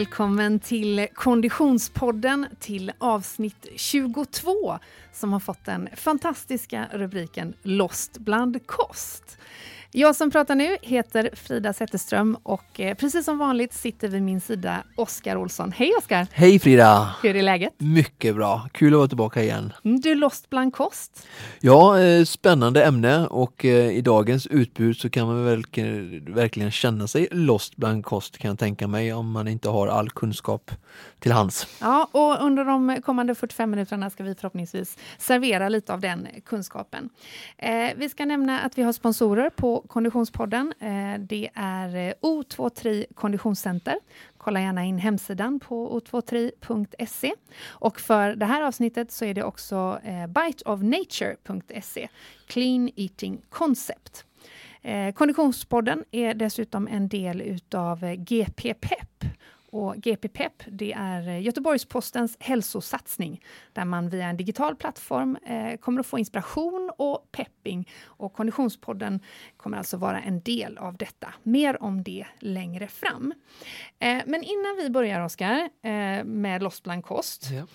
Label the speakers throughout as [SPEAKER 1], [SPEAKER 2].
[SPEAKER 1] Välkommen till Konditionspodden till avsnitt 22 som har fått den fantastiska rubriken Lost bland kost. Jag som pratar nu heter Frida Zetterström och eh, precis som vanligt sitter vid min sida Oskar Olsson. Hej Oskar!
[SPEAKER 2] Hej Frida!
[SPEAKER 1] Hur är läget?
[SPEAKER 2] Mycket bra, kul att vara tillbaka igen.
[SPEAKER 1] Mm, du är lost bland kost.
[SPEAKER 2] Ja, eh, spännande ämne och eh, i dagens utbud så kan man väl, verkligen känna sig lost bland kost kan jag tänka mig om man inte har all kunskap till hands.
[SPEAKER 1] Ja, och under de kommande 45 minuterna ska vi förhoppningsvis servera lite av den kunskapen. Vi ska nämna att vi har sponsorer på Konditionspodden. Eh, det är eh, O23 Konditionscenter. Kolla gärna in hemsidan på o23.se. Och för det här avsnittet så är det också eh, biteofnature.se, Clean Eating Concept. Konditionspodden är dessutom en del utav GP Pep och GP-PEP, det är eh, Göteborgs-Postens hälsosatsning där man via en digital plattform eh, kommer att få inspiration och pepping. Och Konditionspodden kommer alltså vara en del av detta. Mer om det längre fram. Eh, men innan vi börjar, Oskar, eh, med Lost bland kost ja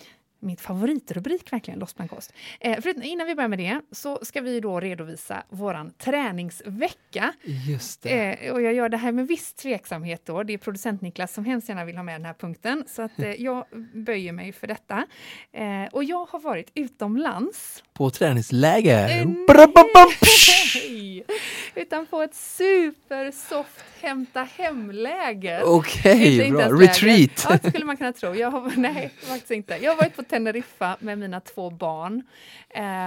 [SPEAKER 1] mitt favoritrubrik verkligen, Lost bland kost. Eh, för innan vi börjar med det så ska vi då redovisa våran träningsvecka.
[SPEAKER 2] Just det.
[SPEAKER 1] Eh, och jag gör det här med viss tveksamhet då. Det är producent Niklas som hemskt gärna vill ha med den här punkten, så att eh, jag böjer mig för detta. Eh, och jag har varit utomlands.
[SPEAKER 2] På träningsläger?
[SPEAKER 1] Eh, nej, utan på ett supersoft hämta hem-läger.
[SPEAKER 2] Okej, okay, bra. Retreat!
[SPEAKER 1] Ja, det skulle man kunna tro. Jag har, nej, faktiskt inte. Jag har varit på Teneriffa med mina två barn.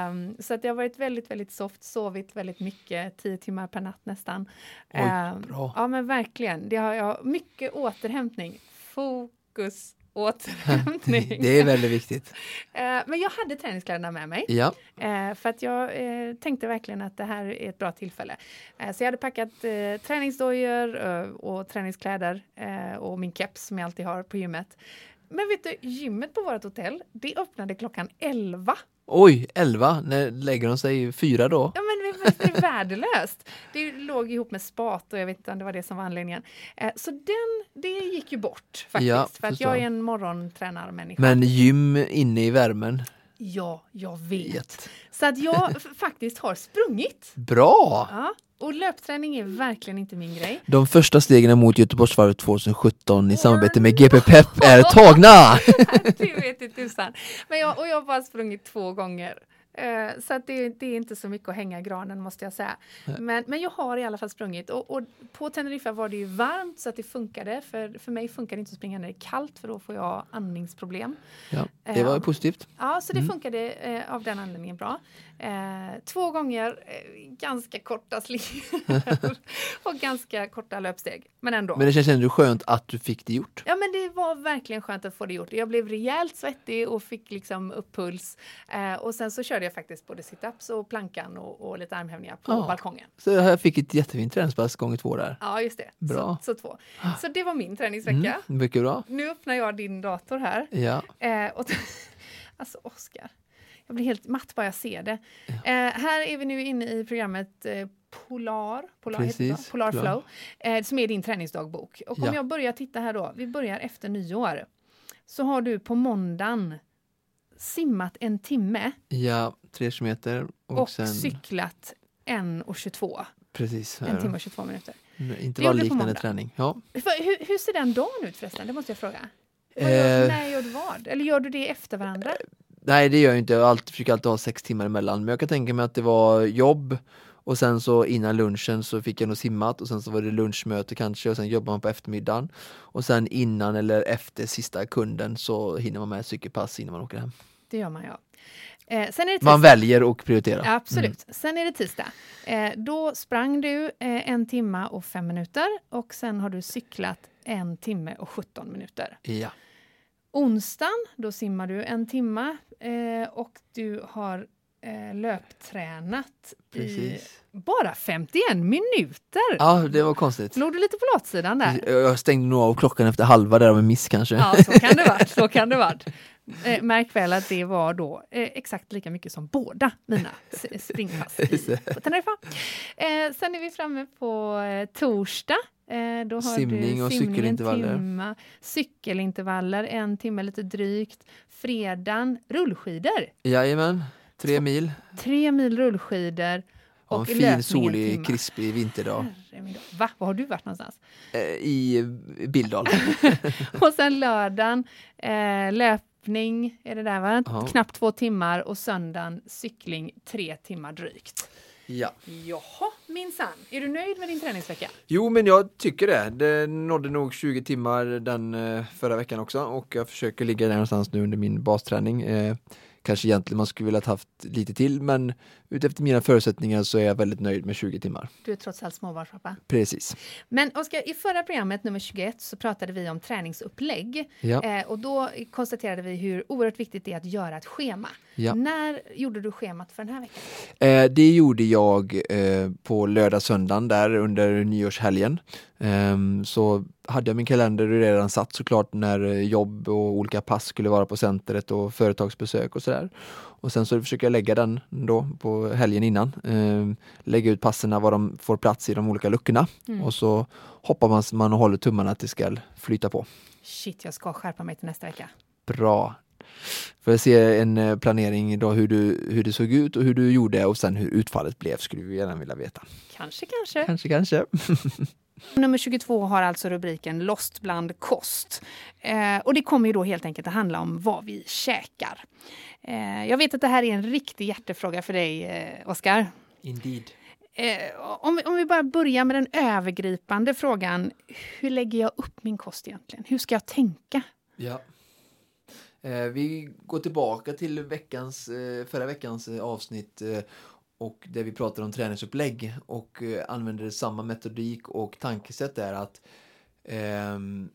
[SPEAKER 1] Um, så att det har varit väldigt, väldigt soft, sovit väldigt mycket, tio timmar per natt nästan.
[SPEAKER 2] Oj, um, bra.
[SPEAKER 1] Ja, men verkligen. Det har jag, mycket återhämtning, fokus återhämtning.
[SPEAKER 2] det är väldigt viktigt.
[SPEAKER 1] Eh, men jag hade träningskläderna med mig.
[SPEAKER 2] Ja.
[SPEAKER 1] Eh, för att jag eh, tänkte verkligen att det här är ett bra tillfälle. Så jag hade packat träningsdojor och träningskläder och min keps som jag alltid har på gymmet. Men vet du, gymmet på vårt hotell, det öppnade klockan 11
[SPEAKER 2] Oj, 11, när lägger de sig fyra då?
[SPEAKER 1] Ja men det är värdelöst. Det låg ihop med spat och jag vet inte om det var det som var anledningen. Eh, så den, det gick ju bort faktiskt. Ja, för att jag är en morgontränarmänniska.
[SPEAKER 2] Men gym inne i värmen?
[SPEAKER 1] Ja, jag vet. vet. Så att jag faktiskt har sprungit.
[SPEAKER 2] Bra!
[SPEAKER 1] Ja, och löpträning är verkligen inte min grej.
[SPEAKER 2] De första stegen mot Göteborgsvarvet 2017 i samarbete med GP Pep är tagna!
[SPEAKER 1] det vet inte tusan. Men jag, och jag har bara sprungit två gånger. Uh, så att det, det, är inte så mycket att hänga i granen måste jag säga. Men, men jag har i alla fall sprungit och, och, på Teneriffa var det ju varmt så att det funkade. För, för mig funkar det inte att springa när det är kallt för då får jag andningsproblem.
[SPEAKER 2] Ja, det var uh, positivt.
[SPEAKER 1] Ja, så det mm. funkade uh, av den anledningen bra. Eh, två gånger eh, ganska korta slingor och ganska korta löpsteg. Men ändå.
[SPEAKER 2] Men det känns ändå skönt att du fick det gjort.
[SPEAKER 1] Ja men det var verkligen skönt att få det gjort. Jag blev rejält svettig och fick liksom upp puls. Eh, och sen så körde jag faktiskt både situps och plankan och, och lite armhävningar på ja. balkongen.
[SPEAKER 2] Så jag fick ett jättefint träningspass gånger två där.
[SPEAKER 1] Ja just det.
[SPEAKER 2] Bra.
[SPEAKER 1] Så, så två. Så det var min träningsvecka.
[SPEAKER 2] Mm, mycket bra.
[SPEAKER 1] Nu öppnar jag din dator här.
[SPEAKER 2] Ja.
[SPEAKER 1] Eh, och alltså Oskar. Jag blir helt matt bara jag ser det. Ja. Eh, här är vi nu inne i programmet eh, Polar, Polar, Precis, Polar Flow, eh, som är din träningsdagbok. Och om ja. jag börjar titta här då, vi börjar efter nyår, så har du på måndagen simmat en timme.
[SPEAKER 2] Ja, tre kilometer.
[SPEAKER 1] Och, och sen... cyklat en och 22.
[SPEAKER 2] Precis.
[SPEAKER 1] En timme och 22 minuter.
[SPEAKER 2] Intervallliknande träning. Ja.
[SPEAKER 1] Hur, hur, ser den dagen ut förresten? Det måste jag fråga. Vad gör, eh, när gör du vad? Eller gör du det efter varandra?
[SPEAKER 2] Nej det gör jag inte, jag alltid, försöker alltid ha sex timmar emellan. Men jag kan tänka mig att det var jobb och sen så innan lunchen så fick jag nog simmat och sen så var det lunchmöte kanske och sen jobbar man på eftermiddagen. Och sen innan eller efter sista kunden så hinner man med cykelpass innan man åker hem.
[SPEAKER 1] Det gör man ja. Eh,
[SPEAKER 2] man väljer och prioriterar.
[SPEAKER 1] Ja, absolut. Mm. Sen är det tisdag. Eh, då sprang du eh, en timme och fem minuter och sen har du cyklat en timme och 17 minuter.
[SPEAKER 2] Ja.
[SPEAKER 1] Onsdagen, då simmar du en timme eh, och du har eh, löptränat Precis. i bara 51 minuter.
[SPEAKER 2] Ja, det var konstigt.
[SPEAKER 1] Låg du lite på latsidan där?
[SPEAKER 2] Jag stängde nog av klockan efter halva där av en miss kanske.
[SPEAKER 1] Ja, så kan det varit. Så kan det varit. Eh, märk väl att det var då eh, exakt lika mycket som båda mina springpass i, på Teneriffa. Eh, sen är vi framme på eh, torsdag Eh, då har
[SPEAKER 2] Simning och
[SPEAKER 1] simning
[SPEAKER 2] cykelintervaller.
[SPEAKER 1] En timma, cykelintervaller, en timme lite drygt. Fredagen, rullskidor.
[SPEAKER 2] Jajamän, tre mil.
[SPEAKER 1] Tre mil rullskidor.
[SPEAKER 2] Och en fin solig
[SPEAKER 1] timma.
[SPEAKER 2] krispig vinterdag.
[SPEAKER 1] Va? Var har du varit någonstans?
[SPEAKER 2] eh, i Billdal.
[SPEAKER 1] Och sen lördagen, eh, löpning är det där va?
[SPEAKER 2] Ja.
[SPEAKER 1] Knappt två timmar och söndagen cykling tre timmar drygt.
[SPEAKER 2] Ja.
[SPEAKER 1] Jaha, minsann. Är du nöjd med din träningsvecka?
[SPEAKER 2] Jo, men jag tycker det. Det nådde nog 20 timmar den eh, förra veckan också och jag försöker ligga där någonstans nu under min basträning. Kanske egentligen man skulle vilja haft lite till, men utefter mina förutsättningar så är jag väldigt nöjd med 20 timmar.
[SPEAKER 1] Du är trots allt småbarnspappa.
[SPEAKER 2] Precis.
[SPEAKER 1] Men Oskar, i förra programmet, nummer 21, så pratade vi om träningsupplägg.
[SPEAKER 2] Ja.
[SPEAKER 1] Eh, och då konstaterade vi hur oerhört viktigt det är att göra ett schema.
[SPEAKER 2] Ja.
[SPEAKER 1] När gjorde du schemat för den här veckan?
[SPEAKER 2] Eh, det gjorde jag eh, på lördag söndagen där under nyårshelgen. Ehm, så hade jag min kalender redan satt såklart när eh, jobb och olika pass skulle vara på centret och företagsbesök och sådär. Och sen så försöker jag lägga den då på helgen innan. Ehm, lägga ut passerna var de får plats i de olika luckorna
[SPEAKER 1] Mm.
[SPEAKER 2] och så hoppar man, man och håller tummarna att det ska flyta på.
[SPEAKER 1] Shit, jag ska skärpa mig till nästa vecka.
[SPEAKER 2] Bra! Får jag se en eh, planering då hur, du, hur det såg ut och hur du gjorde och sen hur utfallet blev skulle vi gärna vilja veta.
[SPEAKER 1] Kanske, kanske.
[SPEAKER 2] Kanske, kanske.
[SPEAKER 1] Nummer 22 har alltså rubriken Lost bland kost. Eh, och det kommer ju då helt enkelt att handla om vad vi käkar. Eh, jag vet att det här är en riktig hjärtefråga för dig, eh, Oskar.
[SPEAKER 2] Indeed.
[SPEAKER 1] Eh, om, vi- om vi bara börjar med den övergripande frågan. Hur lägger jag upp min kost egentligen? Hur ska jag tänka?
[SPEAKER 2] Ja. Eh, vi går tillbaka till veckans, eh, förra veckans eh, avsnitt eh, och där vi pratade om träningsupplägg och eh, använder samma metodik och tankesätt där att ehm,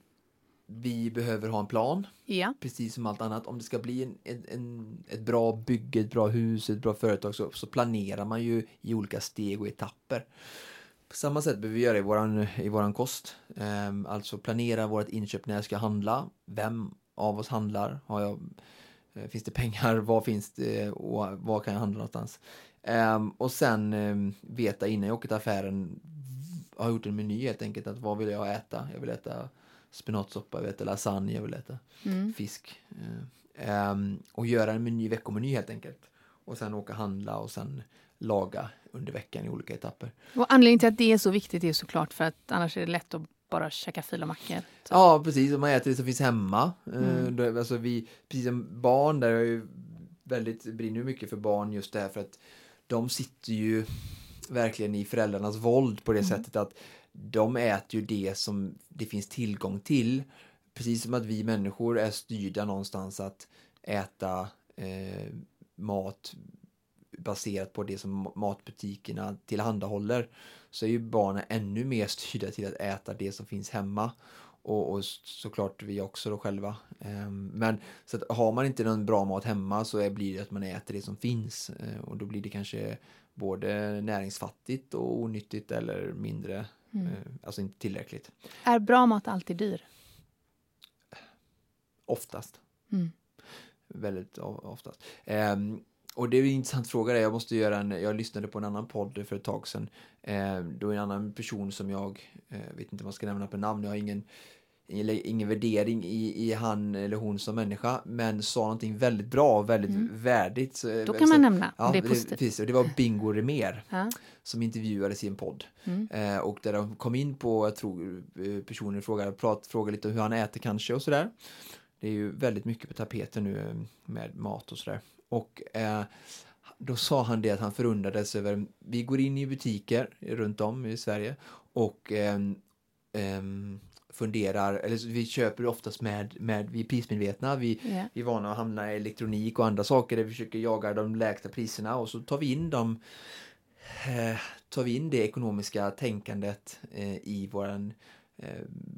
[SPEAKER 2] vi behöver ha en plan,
[SPEAKER 1] Ja.
[SPEAKER 2] precis som allt annat. Om det ska bli en, en, en, ett bra bygge, ett bra hus, ett bra företag så, så planerar man ju i olika steg och etapper. På samma sätt behöver vi göra i våran, i våran kost. Ehm, alltså planera vårt inköp när jag ska handla. Vem av oss handlar? Har jag, eh, finns det pengar? Var finns det? Och var kan jag handla någonstans? Ehm, och sen ehm, veta innan jag åker till affären, har gjort en meny helt enkelt. Att vad vill jag äta? Jag vill äta spenatsoppa, jag vill äta lasagne, jag vill äta
[SPEAKER 1] Mm.
[SPEAKER 2] fisk. Eh, ehm, och göra en meny, veckomeny helt enkelt. Och sen åka handla och sen laga under veckan i olika etapper.
[SPEAKER 1] Och anledningen till att det är så viktigt är såklart för att annars är det lätt att bara käka fil och mackor. Så-
[SPEAKER 2] Ja, precis. Om man äter det som finns hemma. Eh,
[SPEAKER 1] Mm.
[SPEAKER 2] då, alltså vi, precis som barn, där är jag ju väldigt, brinner mycket för barn just därför att de sitter ju verkligen i föräldrarnas våld på det sättet att de äter ju det som det finns tillgång till. Precis som att vi människor är styrda någonstans att äta eh, mat baserat på det som matbutikerna tillhandahåller så är ju barnen ännu mer styrda till att äta det som finns hemma och, och såklart vi också då själva. Ehm, men så att har man inte någon bra mat hemma så blir det att man äter det som finns eh, och då blir det kanske både näringsfattigt och onyttigt eller mindre,
[SPEAKER 1] Mm.
[SPEAKER 2] eh, alltså inte tillräckligt.
[SPEAKER 1] Är bra mat alltid dyr?
[SPEAKER 2] Oftast.
[SPEAKER 1] Mm.
[SPEAKER 2] Väldigt oftast. Ehm, och det är en intressant fråga. Där. Jag måste göra en, jag lyssnade på en annan podd för ett tag sedan. Ehm, då en annan person som jag, eh, vet inte om jag ska nämna på namn, jag har ingen, ingen, värdering i, i han eller hon som människa, men sa någonting väldigt bra och väldigt
[SPEAKER 1] Mm.
[SPEAKER 2] värdigt. Så-
[SPEAKER 1] Då kan man nämna
[SPEAKER 2] Ja,
[SPEAKER 1] det är
[SPEAKER 2] det,
[SPEAKER 1] positivt.
[SPEAKER 2] precis, och det var Bingo Remer
[SPEAKER 1] Ja.
[SPEAKER 2] som intervjuades i en podd.
[SPEAKER 1] Mm.
[SPEAKER 2] Eh, och där de kom in på, jag tror eh, personen frågade, prat, frågade lite om hur han äter kanske och sådär. Det är ju väldigt mycket på tapeten nu eh, med mat och sådär. Och eh, då sa han det att han förundrades över, vi går in i butiker runt om i Sverige och ehm, ehm, funderar, eller vi köper oftast med, med vi är prismedvetna, vi,
[SPEAKER 1] Ja.
[SPEAKER 2] vi är vana att hamna i elektronik och andra saker där vi försöker jaga de lägsta priserna och så tar vi in dem eh, tar vi in det ekonomiska tänkandet eh, i våran eh,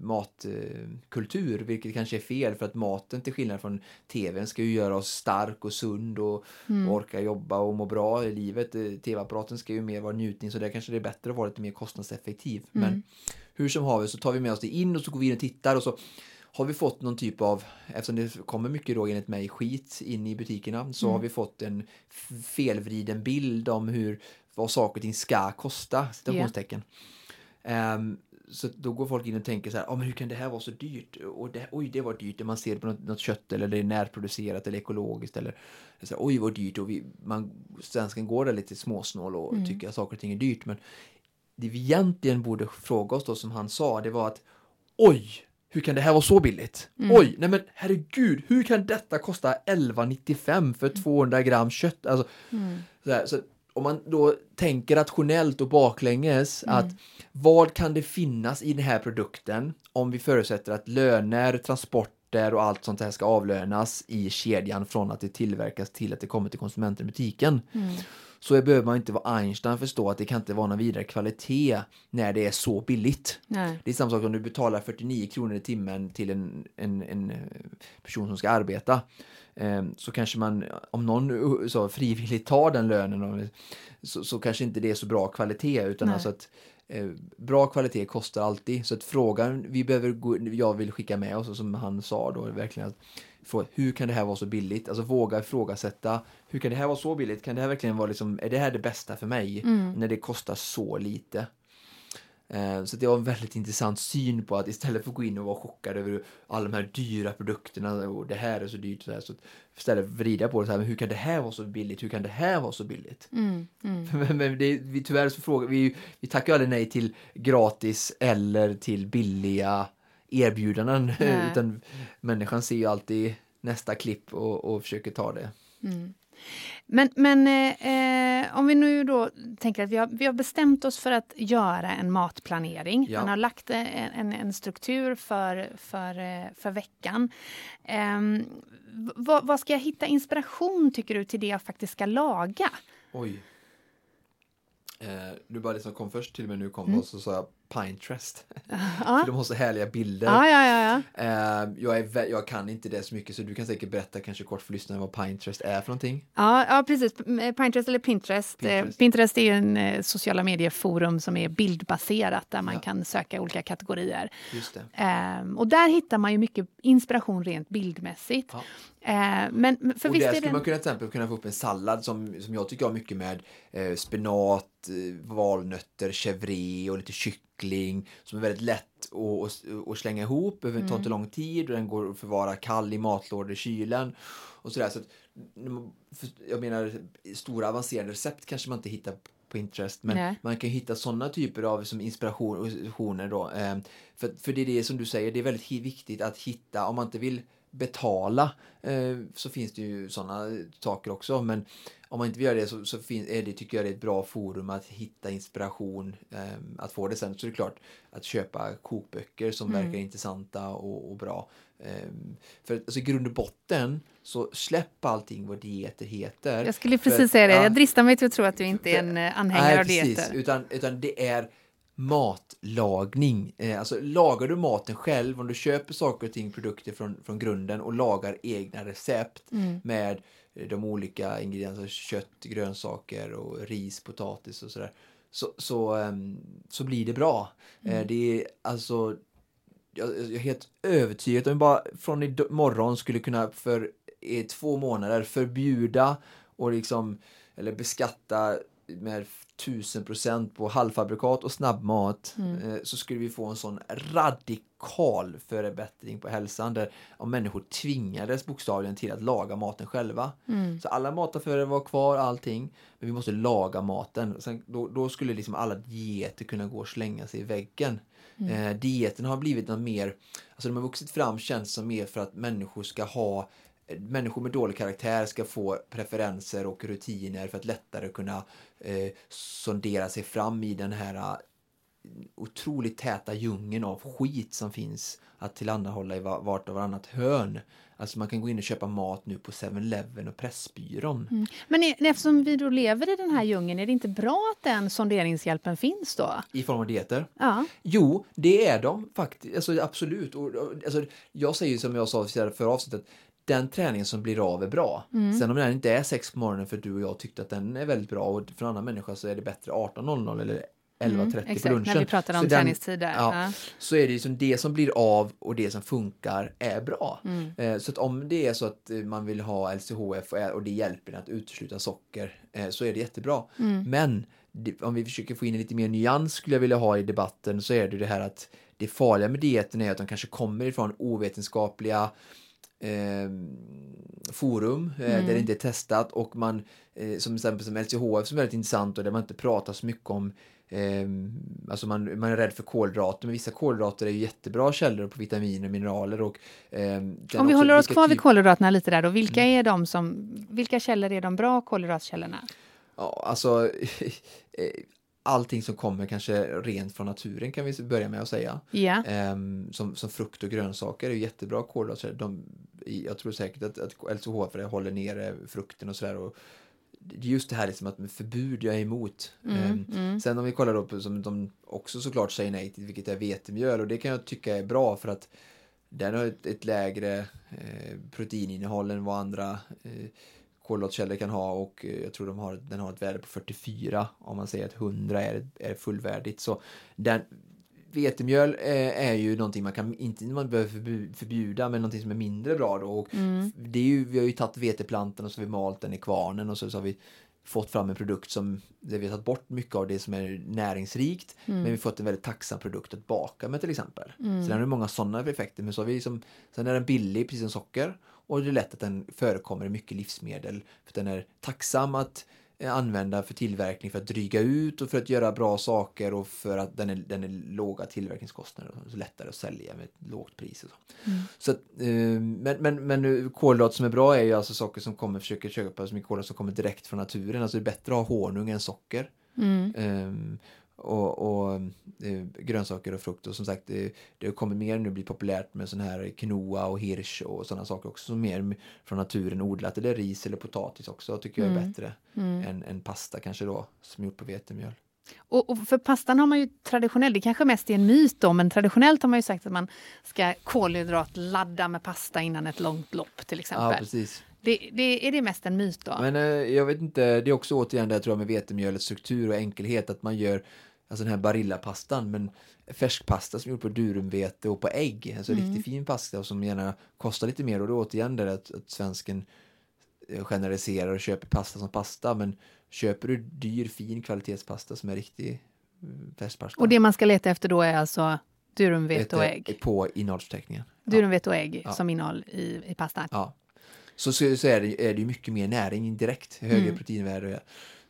[SPEAKER 2] matkultur, vilket kanske är fel för att maten till skillnad från tvn ska ju göra oss stark och sund och,
[SPEAKER 1] Mm.
[SPEAKER 2] orka jobba och må bra i livet. Eh, Tv-apparaten ska ju mer vara njutning så där kanske det är bättre att vara lite mer kostnadseffektiv. Men
[SPEAKER 1] Mm.
[SPEAKER 2] hur som haver så tar vi med oss det in och så går vi in och tittar och så har vi fått någon typ av, eftersom det kommer mycket då enligt mig skit in i butikerna, så
[SPEAKER 1] Mm.
[SPEAKER 2] har vi fått en felvriden bild om hur, vad saker och ting ska kosta, citationstecken. Ehm, så då går folk in och tänker så här, ah, men hur kan det här vara så dyrt? Och det, oj, det var dyrt. Man ser på något, något kött eller det är närproducerat eller ekologiskt eller så här, oj, vad dyrt. Och vi, man, svensken går där lite småsnål och
[SPEAKER 1] Mm.
[SPEAKER 2] tycker att saker och ting är dyrt. Men det vi egentligen borde fråga oss då, som han sa, det var att oj, hur kan det här vara så billigt?
[SPEAKER 1] Mm.
[SPEAKER 2] Oj, nej men herregud, hur kan detta kosta 11,95 för 200 gram kött? Alltså,
[SPEAKER 1] Mm.
[SPEAKER 2] så här, så om man då tänker rationellt och baklänges
[SPEAKER 1] Mm.
[SPEAKER 2] att vad kan det finnas i den här produkten om vi förutsätter att löner, transporter och allt sånt här ska avlönas i kedjan från att det tillverkas till att det kommer till konsumenten i butiken.
[SPEAKER 1] Mm.
[SPEAKER 2] Så behöver man inte vara Einstein förstå att det kan inte vara någon vidare kvalitet när det är så billigt.
[SPEAKER 1] Nej.
[SPEAKER 2] Det är samma sak om du betalar 49 kronor i timmen till en, en, en eh, person som ska arbeta. Eh, Så kanske man, om någon uh, så frivilligt tar den lönen, så, så kanske inte det är så bra kvalitet. Utan
[SPEAKER 1] Nej.
[SPEAKER 2] alltså att eh, bra kvalitet kostar alltid. Så att frågan vi behöver gå, jag vill skicka med oss, och som han sa då, är verkligen att fråga, hur kan det här vara så billigt? Alltså våga ifrågasätta. Hur kan det här vara så billigt? Kan det här verkligen vara liksom, är det här det bästa för mig?
[SPEAKER 1] Mm.
[SPEAKER 2] När det kostar så lite. Eh, Så det var en väldigt intressant syn på att istället för att gå in och vara chockad över alla de här dyra produkterna och det här är så dyrt så, här, så istället vrida på det så här, men hur kan det här vara så billigt? Hur kan det här vara så billigt?
[SPEAKER 1] Mm. Mm.
[SPEAKER 2] Men, men det, vi, tyvärr så frågar vi, vi tackar ju aldrig nej till gratis eller till billiga erbjudanden utan människan ser ju alltid nästa klipp och, och försöker ta det.
[SPEAKER 1] Mm. Men, men eh, eh, om vi nu då tänker att vi har, vi har bestämt oss för att göra en matplanering.
[SPEAKER 2] Ja.
[SPEAKER 1] Man har lagt eh, en, en, en struktur för, för, eh, för veckan. V- vad, vad ska jag hitta inspiration tycker du till det jag faktiskt ska laga?
[SPEAKER 2] Oj. Eh, du bara det som kom först till med nu kom
[SPEAKER 1] Mm.
[SPEAKER 2] och så sa jag Pinterest.
[SPEAKER 1] Ja,
[SPEAKER 2] För de har så härliga bilder.
[SPEAKER 1] ja, ja. ja, ja.
[SPEAKER 2] Eh, jag, är, jag kan inte det så mycket så du kan säkert berätta kanske kort för lyssnarna vad Pinterest är för någonting.
[SPEAKER 1] Ja, ja, precis. Pinterest eller Pinterest.
[SPEAKER 2] Pinterest.
[SPEAKER 1] Pinterest, Pinterest är en eh, sociala medieforum som är bildbaserat där man
[SPEAKER 2] Ja.
[SPEAKER 1] kan söka olika kategorier.
[SPEAKER 2] Just.
[SPEAKER 1] Ehm, och där hittar man ju mycket inspiration rent bildmässigt.
[SPEAKER 2] Ja.
[SPEAKER 1] Ehm, men för
[SPEAKER 2] och där
[SPEAKER 1] är
[SPEAKER 2] skulle
[SPEAKER 1] det...
[SPEAKER 2] man kunna till exempel kunna få upp en sallad som, som jag tycker har mycket med eh, spenat, eh, valnötter, chèvre och lite kyckling som är väldigt lätt att, slänga ihop, behöver
[SPEAKER 1] Mm.
[SPEAKER 2] ta inte lång tid och den går att förvara kall i matlådor i kylen. Och sådär. Så att, jag menar, stora avancerade recept kanske man inte hittar på Pinterest men
[SPEAKER 1] Nej.
[SPEAKER 2] man kan hitta sådana typer av som inspiration- inspirationer då. Eh, för, för det är det som du säger, det är väldigt viktigt att hitta, om man inte vill betala eh, så finns det ju sådana saker också. Men om man inte vill göra det så, så fin- är det, tycker jag det är ett bra forum att hitta inspiration, eh, att få det sen. Så är det klart att köpa kokböcker som
[SPEAKER 1] Mm.
[SPEAKER 2] verkar intressanta och, och bra. Eh, för alltså, i grund och botten så släpp allting vad dieter heter.
[SPEAKER 1] Jag skulle
[SPEAKER 2] För-
[SPEAKER 1] precis säga det.
[SPEAKER 2] ja.
[SPEAKER 1] Jag dristar mig till att tro att du inte är en eh, anhängare
[SPEAKER 2] Nej,
[SPEAKER 1] av
[SPEAKER 2] precis.
[SPEAKER 1] dieter.
[SPEAKER 2] Utan, utan det är matlagning. Eh, alltså lagar du maten själv, om du köper saker och ting, produkter från, från grunden och lagar egna recept
[SPEAKER 1] Mm.
[SPEAKER 2] med de olika ingredienserna, kött, grönsaker och ris, potatis och sådär. Så, så, ehm, så blir det bra.
[SPEAKER 1] Mm.
[SPEAKER 2] Eh, det är alltså jag, jag är helt övertygad om vi bara från imorgon skulle kunna för i två månader förbjuda och liksom eller beskatta med tusen procent på halvfabrikat och snabbmat
[SPEAKER 1] Mm.
[SPEAKER 2] eh, så skulle vi få en sån radikal förbättring på hälsan där om människor tvingades bokstavligen till att laga maten själva.
[SPEAKER 1] Mm.
[SPEAKER 2] Så alla mataffärer var kvar, allting. Men vi måste laga maten. Sen, då, då skulle liksom alla dieter kunna gå och slänga sig i väggen.
[SPEAKER 1] Mm.
[SPEAKER 2] Eh, dieten har blivit något mer, alltså de har vuxit fram känns som mer för att människor ska ha eh, Människor med dålig karaktär ska få preferenser och rutiner för att lättare kunna eh, sondera sig fram i den här otroligt täta djungeln av skit som finns att tillhandahålla i va- vart och varannat hörn. Alltså man kan gå in och köpa mat nu på 7-Eleven och Pressbyrån.
[SPEAKER 1] Mm. Men eftersom vi då lever i den här djungeln, är det inte bra att den sonderingshjälpen finns då?
[SPEAKER 2] I form av dieter.
[SPEAKER 1] Ja.
[SPEAKER 2] Jo, det är de faktiskt. Alltså, absolut. Och, och, alltså, jag säger som jag sa förra avsnittet, den träningen som blir av är bra.
[SPEAKER 1] Mm.
[SPEAKER 2] Sen om den inte är sex på morgonen för du och jag tyckte att den är väldigt bra och för en annan människa så är det bättre 18.00 eller 11.30
[SPEAKER 1] Mm,
[SPEAKER 2] på lunchen.
[SPEAKER 1] när vi pratar om
[SPEAKER 2] Så den-
[SPEAKER 1] träningstider.
[SPEAKER 2] ja.
[SPEAKER 1] Ja.
[SPEAKER 2] Så är det liksom det som blir av och det som funkar är bra.
[SPEAKER 1] Mm.
[SPEAKER 2] Eh, Så att om det är så att eh, man vill ha LCHF och- det hjälper att utesluta socker eh, så är det jättebra.
[SPEAKER 1] Mm.
[SPEAKER 2] Men om vi försöker få in lite mer nyans skulle jag vilja ha i debatten så är det det här att det farliga med dieten är att de kanske kommer ifrån ovetenskapliga eh, forum eh,
[SPEAKER 1] Mm.
[SPEAKER 2] där det inte är testat och man eh, som exempel som LCHF som är väldigt intressant och där man inte pratar så mycket om eh, alltså man, man är rädd för kolhydrater men vissa kolhydrater är ju jättebra källor på vitaminer och mineraler och eh,
[SPEAKER 1] Om vi håller oss kvar vid
[SPEAKER 2] typ-
[SPEAKER 1] kolhydraterna lite där då, vilka är de som, vilka källor är de bra kolhydratkällorna?
[SPEAKER 2] Ja, alltså eh, allting som kommer kanske rent från naturen kan vi börja med att säga.
[SPEAKER 1] Ja.
[SPEAKER 2] Ehm, som, som frukt och grönsaker är jättebra kolhydrater. De, jag tror säkert att, att LCHF håller nere frukten och sådär. och just det här liksom att förbud jag är emot.
[SPEAKER 1] Mm,
[SPEAKER 2] Ehm,
[SPEAKER 1] mm.
[SPEAKER 2] Sen om vi kollar då på som de också såklart säger nej till, vilket är vetemjöl och det kan jag tycka är bra för att den har ett, ett lägre eh, proteininnehåll än vad andra eh, kolhydratkällor kan ha och eh, jag tror de har, den har ett värde på 44 om man säger att 100 är, är fullvärdigt. Så den, vetemjöl eh, är ju någonting man kan, inte man behöver förbjuda, men någonting som är mindre bra då. Och
[SPEAKER 1] Mm.
[SPEAKER 2] det är ju, vi har ju tagit veteplantan och så har vi malt den i kvarnen och så, så har vi fått fram en produkt som, där vi har tagit bort mycket av det som är näringsrikt, men vi har fått en väldigt tacksam produkt att baka med till exempel. Så den har ju många sådana effekter, men så har vi som, sen är den billig, precis som socker, och det är lätt att den förekommer i mycket livsmedel, för den är tacksam att använda för tillverkning för att dryga ut och för att göra bra saker och för att den är, den är låga tillverkningskostnader och lättare att sälja med ett lågt pris. Och så. Så att, eh, men, men, men kolhydrater som är bra är ju alltså saker som kommer, försöker köpa så mycket kolhydrater som kommer direkt från naturen. Alltså det är bättre att ha honung än socker.
[SPEAKER 1] Mm.
[SPEAKER 2] Ehm, och, och eh, grönsaker och frukt och som sagt det, det kommer mer nu bli populärt med sån här quinoa och hirsch och sådana saker också som mer från naturen odlat eller ris eller potatis också tycker jag är
[SPEAKER 1] Mm.
[SPEAKER 2] bättre
[SPEAKER 1] Mm.
[SPEAKER 2] än, än pasta kanske då som gjort på vetemjöl.
[SPEAKER 1] Och, och för pastan har man ju traditionellt, det kanske mest är en myt då, men traditionellt har man ju sagt att man ska kolhydratladda med pasta innan ett långt lopp till
[SPEAKER 2] Ja
[SPEAKER 1] exempel.
[SPEAKER 2] precis.
[SPEAKER 1] det, det, är det mest en myt då?
[SPEAKER 2] Men eh, jag vet inte, det är också återigen det jag tror med vetemjölets struktur och enkelhet att man gör alltså den här barillapastan men färskpasta som är gjord på durumvete och på ägg, alltså
[SPEAKER 1] Mm.
[SPEAKER 2] riktigt fin pasta och som gärna kostar lite mer och då återigen det att, att svensken eh, generaliserar och köper pasta som pasta men köper du dyr fin kvalitetspasta som är riktig mm, färskpasta
[SPEAKER 1] Och det man ska leta efter då är alltså durumvete och ägg?
[SPEAKER 2] på innehållsförteckningen.
[SPEAKER 1] Durumvete och ägg
[SPEAKER 2] Ja.
[SPEAKER 1] som innehåll i, i pastan?
[SPEAKER 2] Ja. Så, så, så är, det, är det mycket mer näring direkt, högre
[SPEAKER 1] Mm.
[SPEAKER 2] proteinvärde.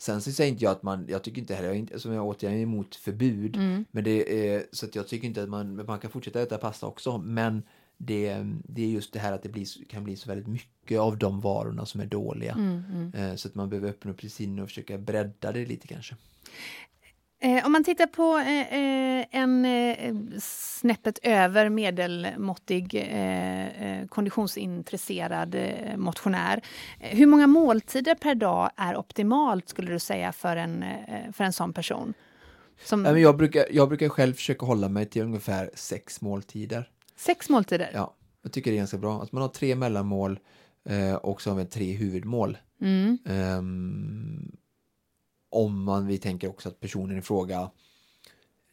[SPEAKER 2] Sen så säger inte jag att man, jag tycker inte heller, jag är inte, som jag återigen är emot förbud,
[SPEAKER 1] Mm.
[SPEAKER 2] men det är, så att jag tycker inte att man, man kan fortsätta äta pasta också, men det, det är just det här att det blir, kan bli så väldigt mycket av de varorna som är dåliga.
[SPEAKER 1] Mm, mm.
[SPEAKER 2] Eh, Så att man behöver öppna upp sinne och försöka bredda det lite kanske.
[SPEAKER 1] Eh, om man tittar på eh, eh, en snäppet över medelmåttig konditionsintresserad motionär. Hur många måltider per dag är optimalt skulle du säga för en, för en sån person? Som,
[SPEAKER 2] jag, brukar, jag brukar själv försöka hålla mig till ungefär sex måltider.
[SPEAKER 1] Sex måltider?
[SPEAKER 2] Ja, jag tycker det är ganska bra. Att man har tre mellanmål och så har vi tre huvudmål.
[SPEAKER 1] Mm.
[SPEAKER 2] Ehm, om man, vi tänker också att personen i fråga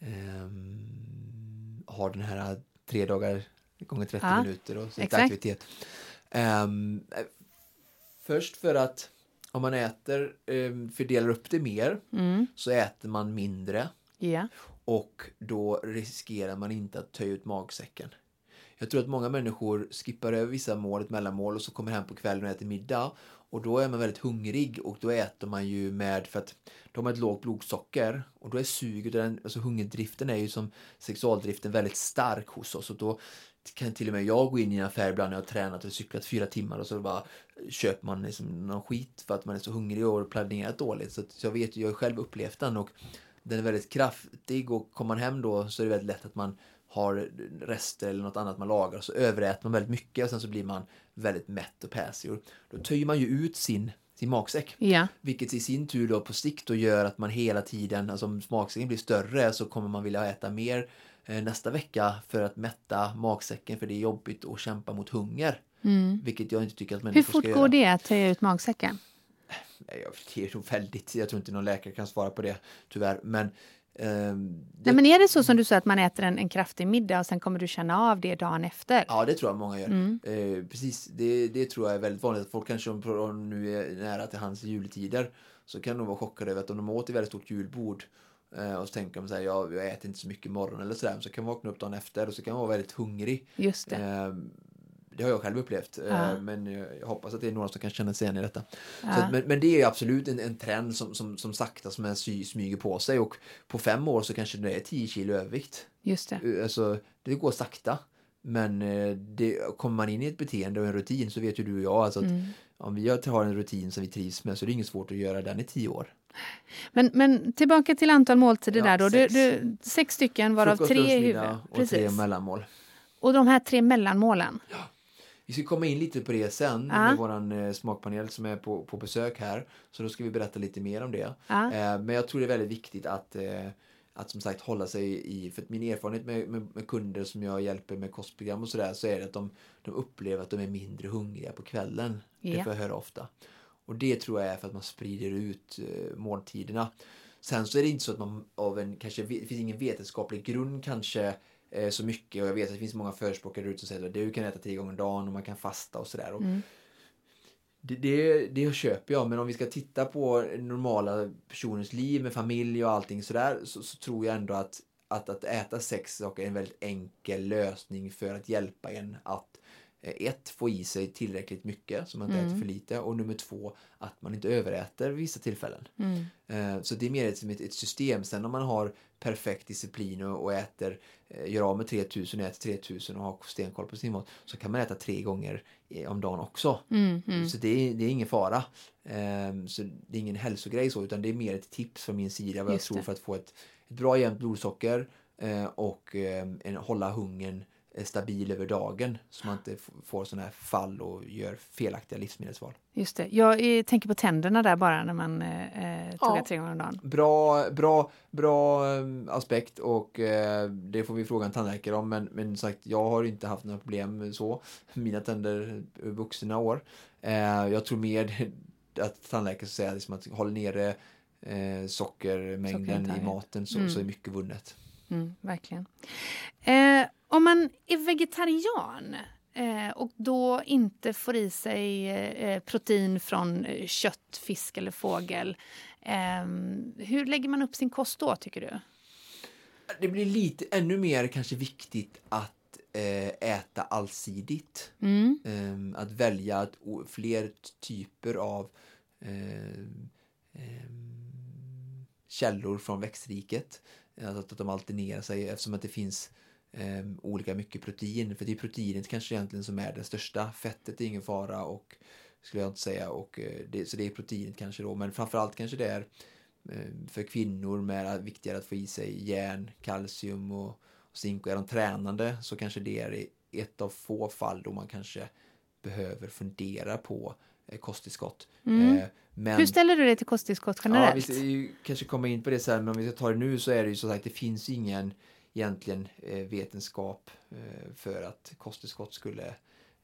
[SPEAKER 2] ehm, har den här tre dagar gånger 30
[SPEAKER 1] Ja,
[SPEAKER 2] minuter och
[SPEAKER 1] exakt.
[SPEAKER 2] aktivitet. Ehm, eh, först för att om man äter, um, fördelar upp det mer
[SPEAKER 1] Mm.
[SPEAKER 2] så äter man mindre
[SPEAKER 1] Ja.
[SPEAKER 2] och då riskerar man inte att töja ut magsäcken. Jag tror att många människor skippar över vissa mål, ett mellanmål och så kommer hem på kvällen och äter middag. Och då är man väldigt hungrig och då äter man ju med för att då har man ett lågt blodsocker. Och då är suget, den, alltså hungerdriften är ju som sexualdriften väldigt stark hos oss. Och då kan till och med jag gå in i en affär ibland när jag har tränat och cyklat fyra timmar och så bara köper man liksom någon skit för att man är så hungrig och har planerat dåligt. Så, att, så jag vet ju, jag har själv upplevt den och den är väldigt kraftig. Och kommer man hem då så är det väldigt lätt att man har rester eller något annat man lagar så överäter man väldigt mycket och sen så blir man väldigt mätt och päsig. Då töjer man ju ut sin, sin magsäck.
[SPEAKER 1] Ja.
[SPEAKER 2] Vilket i sin tur då på sikt då gör att man hela tiden, alltså om magsäcken blir större så kommer man vilja äta mer eh, nästa vecka för att mätta magsäcken för det är jobbigt att kämpa mot hunger.
[SPEAKER 1] Mm.
[SPEAKER 2] Vilket jag inte tycker att
[SPEAKER 1] Hur
[SPEAKER 2] människor
[SPEAKER 1] fort
[SPEAKER 2] ska
[SPEAKER 1] går
[SPEAKER 2] göra.
[SPEAKER 1] det att töja ut magsäcken?
[SPEAKER 2] Jag- Det är nog väldigt, jag tror inte någon läkare kan svara på det tyvärr. Men Ehm,
[SPEAKER 1] Nej, men är det så som du sa att man äter en, en kraftig middag och sen kommer du känna av det dagen efter?
[SPEAKER 2] Ja, det tror jag många gör.
[SPEAKER 1] Mm.
[SPEAKER 2] Eh, precis, det, det tror jag är väldigt vanligt. Folk kanske om de nu är nära till hans juletider så kan de vara chockade över att om de åt ett väldigt stort julbord eh, och så tänker de så här, jag, jag äter inte så mycket imorgon eller sådär. Så kan man vakna upp dagen efter och så kan man vara väldigt hungrig.
[SPEAKER 1] Just det.
[SPEAKER 2] Eh, det har jag själv upplevt, eh,
[SPEAKER 1] Ja.
[SPEAKER 2] men jag hoppas att det är några som kan känna sig igen i detta.
[SPEAKER 1] Ja.
[SPEAKER 2] Att- men, men det är absolut en, en trend som, som, som sakta som en sy, smyger på sig och på fem år så kanske det är 10 kilo övervikt.
[SPEAKER 1] Just det.
[SPEAKER 2] Eh, Alltså, det går sakta. Men eh, det, kommer man in i ett beteende och en rutin så vet ju du och jag alltså att
[SPEAKER 1] Mm.
[SPEAKER 2] om vi har- en rutin som vi trivs med så är det inget svårt att göra den i tio år.
[SPEAKER 1] Men, men tillbaka till antal måltider
[SPEAKER 2] Ja,
[SPEAKER 1] där då. Du,
[SPEAKER 2] sex.
[SPEAKER 1] du, sex stycken varav
[SPEAKER 2] Frukost,
[SPEAKER 1] tre huvudet.
[SPEAKER 2] och tre mellanmål.
[SPEAKER 1] Och de här tre mellanmålen.
[SPEAKER 2] Vi ska komma in lite på det sen
[SPEAKER 1] Ja.
[SPEAKER 2] med våran eh, smakpanel som är på, på besök här. Så då ska vi berätta lite mer om det.
[SPEAKER 1] Ja.
[SPEAKER 2] Eh, men jag tror det är väldigt viktigt att, eh, att som sagt hålla sig i, för att min erfarenhet med, med, med kunder som jag hjälper med kostprogram och sådär så är det att de, de upplever att de är mindre hungriga på kvällen. Det
[SPEAKER 1] Ja.
[SPEAKER 2] får jag höra ofta. Och det tror jag är för att man sprider ut eh, måltiderna. Sen så är det inte så att man av en, kanske, det finns ingen vetenskaplig grund kanske så mycket och jag vet att det finns många förespråkare ute som säger att du kan äta tre gånger om dagen och man kan fasta och sådär.
[SPEAKER 1] Mm.
[SPEAKER 2] det, det, det köper jag, men om vi ska titta på normala personers liv med familj och allting sådär så, så tror jag ändå att, att, att äta sex saker är en väldigt enkel lösning för att hjälpa en att eh, ett, få i sig tillräckligt mycket så man inte
[SPEAKER 1] Mm.
[SPEAKER 2] äter för lite och nummer två, att man inte överäter vid vissa tillfällen.
[SPEAKER 1] Mm.
[SPEAKER 2] Eh, Så det är mer som ett, ett system. Sen om man har perfekt disciplin och, och äter, eh, gör av med 3000 och äter 3000 och har stenkoll på sin mat så kan man äta tre gånger eh, om dagen också.
[SPEAKER 1] Mm. Mm.
[SPEAKER 2] Så det är, det är ingen fara. Ehm, så det är ingen hälsogrej så utan det är mer ett tips från min sida vad jag
[SPEAKER 1] Just
[SPEAKER 2] tror
[SPEAKER 1] det.
[SPEAKER 2] för att få ett, ett bra jämnt blodsocker eh, och eh, en, hålla hungern stabil över dagen så man inte får sådana här fall och gör felaktiga livsmedelsval.
[SPEAKER 1] Just det. Jag eh, tänker på tänderna där bara när man eh, eh, tuggar
[SPEAKER 2] Ja.
[SPEAKER 1] tre gånger om dagen.
[SPEAKER 2] Bra, bra, bra eh, aspekt och eh, det får vi fråga en tandläkare om men, men sagt jag har inte haft några problem så. Mina tänder vuxna år. Eh, jag tror mer att tandläkaren säger liksom att håll nere eh, sockermängden i maten så,
[SPEAKER 1] Mm.
[SPEAKER 2] så är mycket vunnet.
[SPEAKER 1] Mm, verkligen. Eh, om man är vegetarian eh, och då inte får i sig eh, protein från eh, kött, fisk eller fågel. Eh, hur lägger man upp sin kost då, tycker du?
[SPEAKER 2] Det blir lite ännu mer kanske viktigt att eh, äta allsidigt.
[SPEAKER 1] Mm.
[SPEAKER 2] Ehm, att välja fler typer av ehm, ehm, källor från växtriket. Eh, alltså att, de alternerar sig eftersom att det finns eh, olika mycket protein. För det är proteinet kanske egentligen som är det största. Fettet är ingen fara och skulle jag inte säga. Och, eh, det, så det är proteinet kanske då. Men framförallt kanske det är eh, för kvinnor med viktigare att få i sig järn, kalcium och, och zink. Och är de tränande så kanske det är ett av få fall då man kanske behöver fundera på kosttillskott.
[SPEAKER 1] Mm.
[SPEAKER 2] Eh, men,
[SPEAKER 1] Hur ställer du dig till kosttillskott
[SPEAKER 2] ja,
[SPEAKER 1] generellt?
[SPEAKER 2] vi ska ju kanske komma in på det sen, men om vi ska ta det nu så är det ju så sagt, det finns ingen egentligen eh, vetenskap eh, för att kosttillskott skulle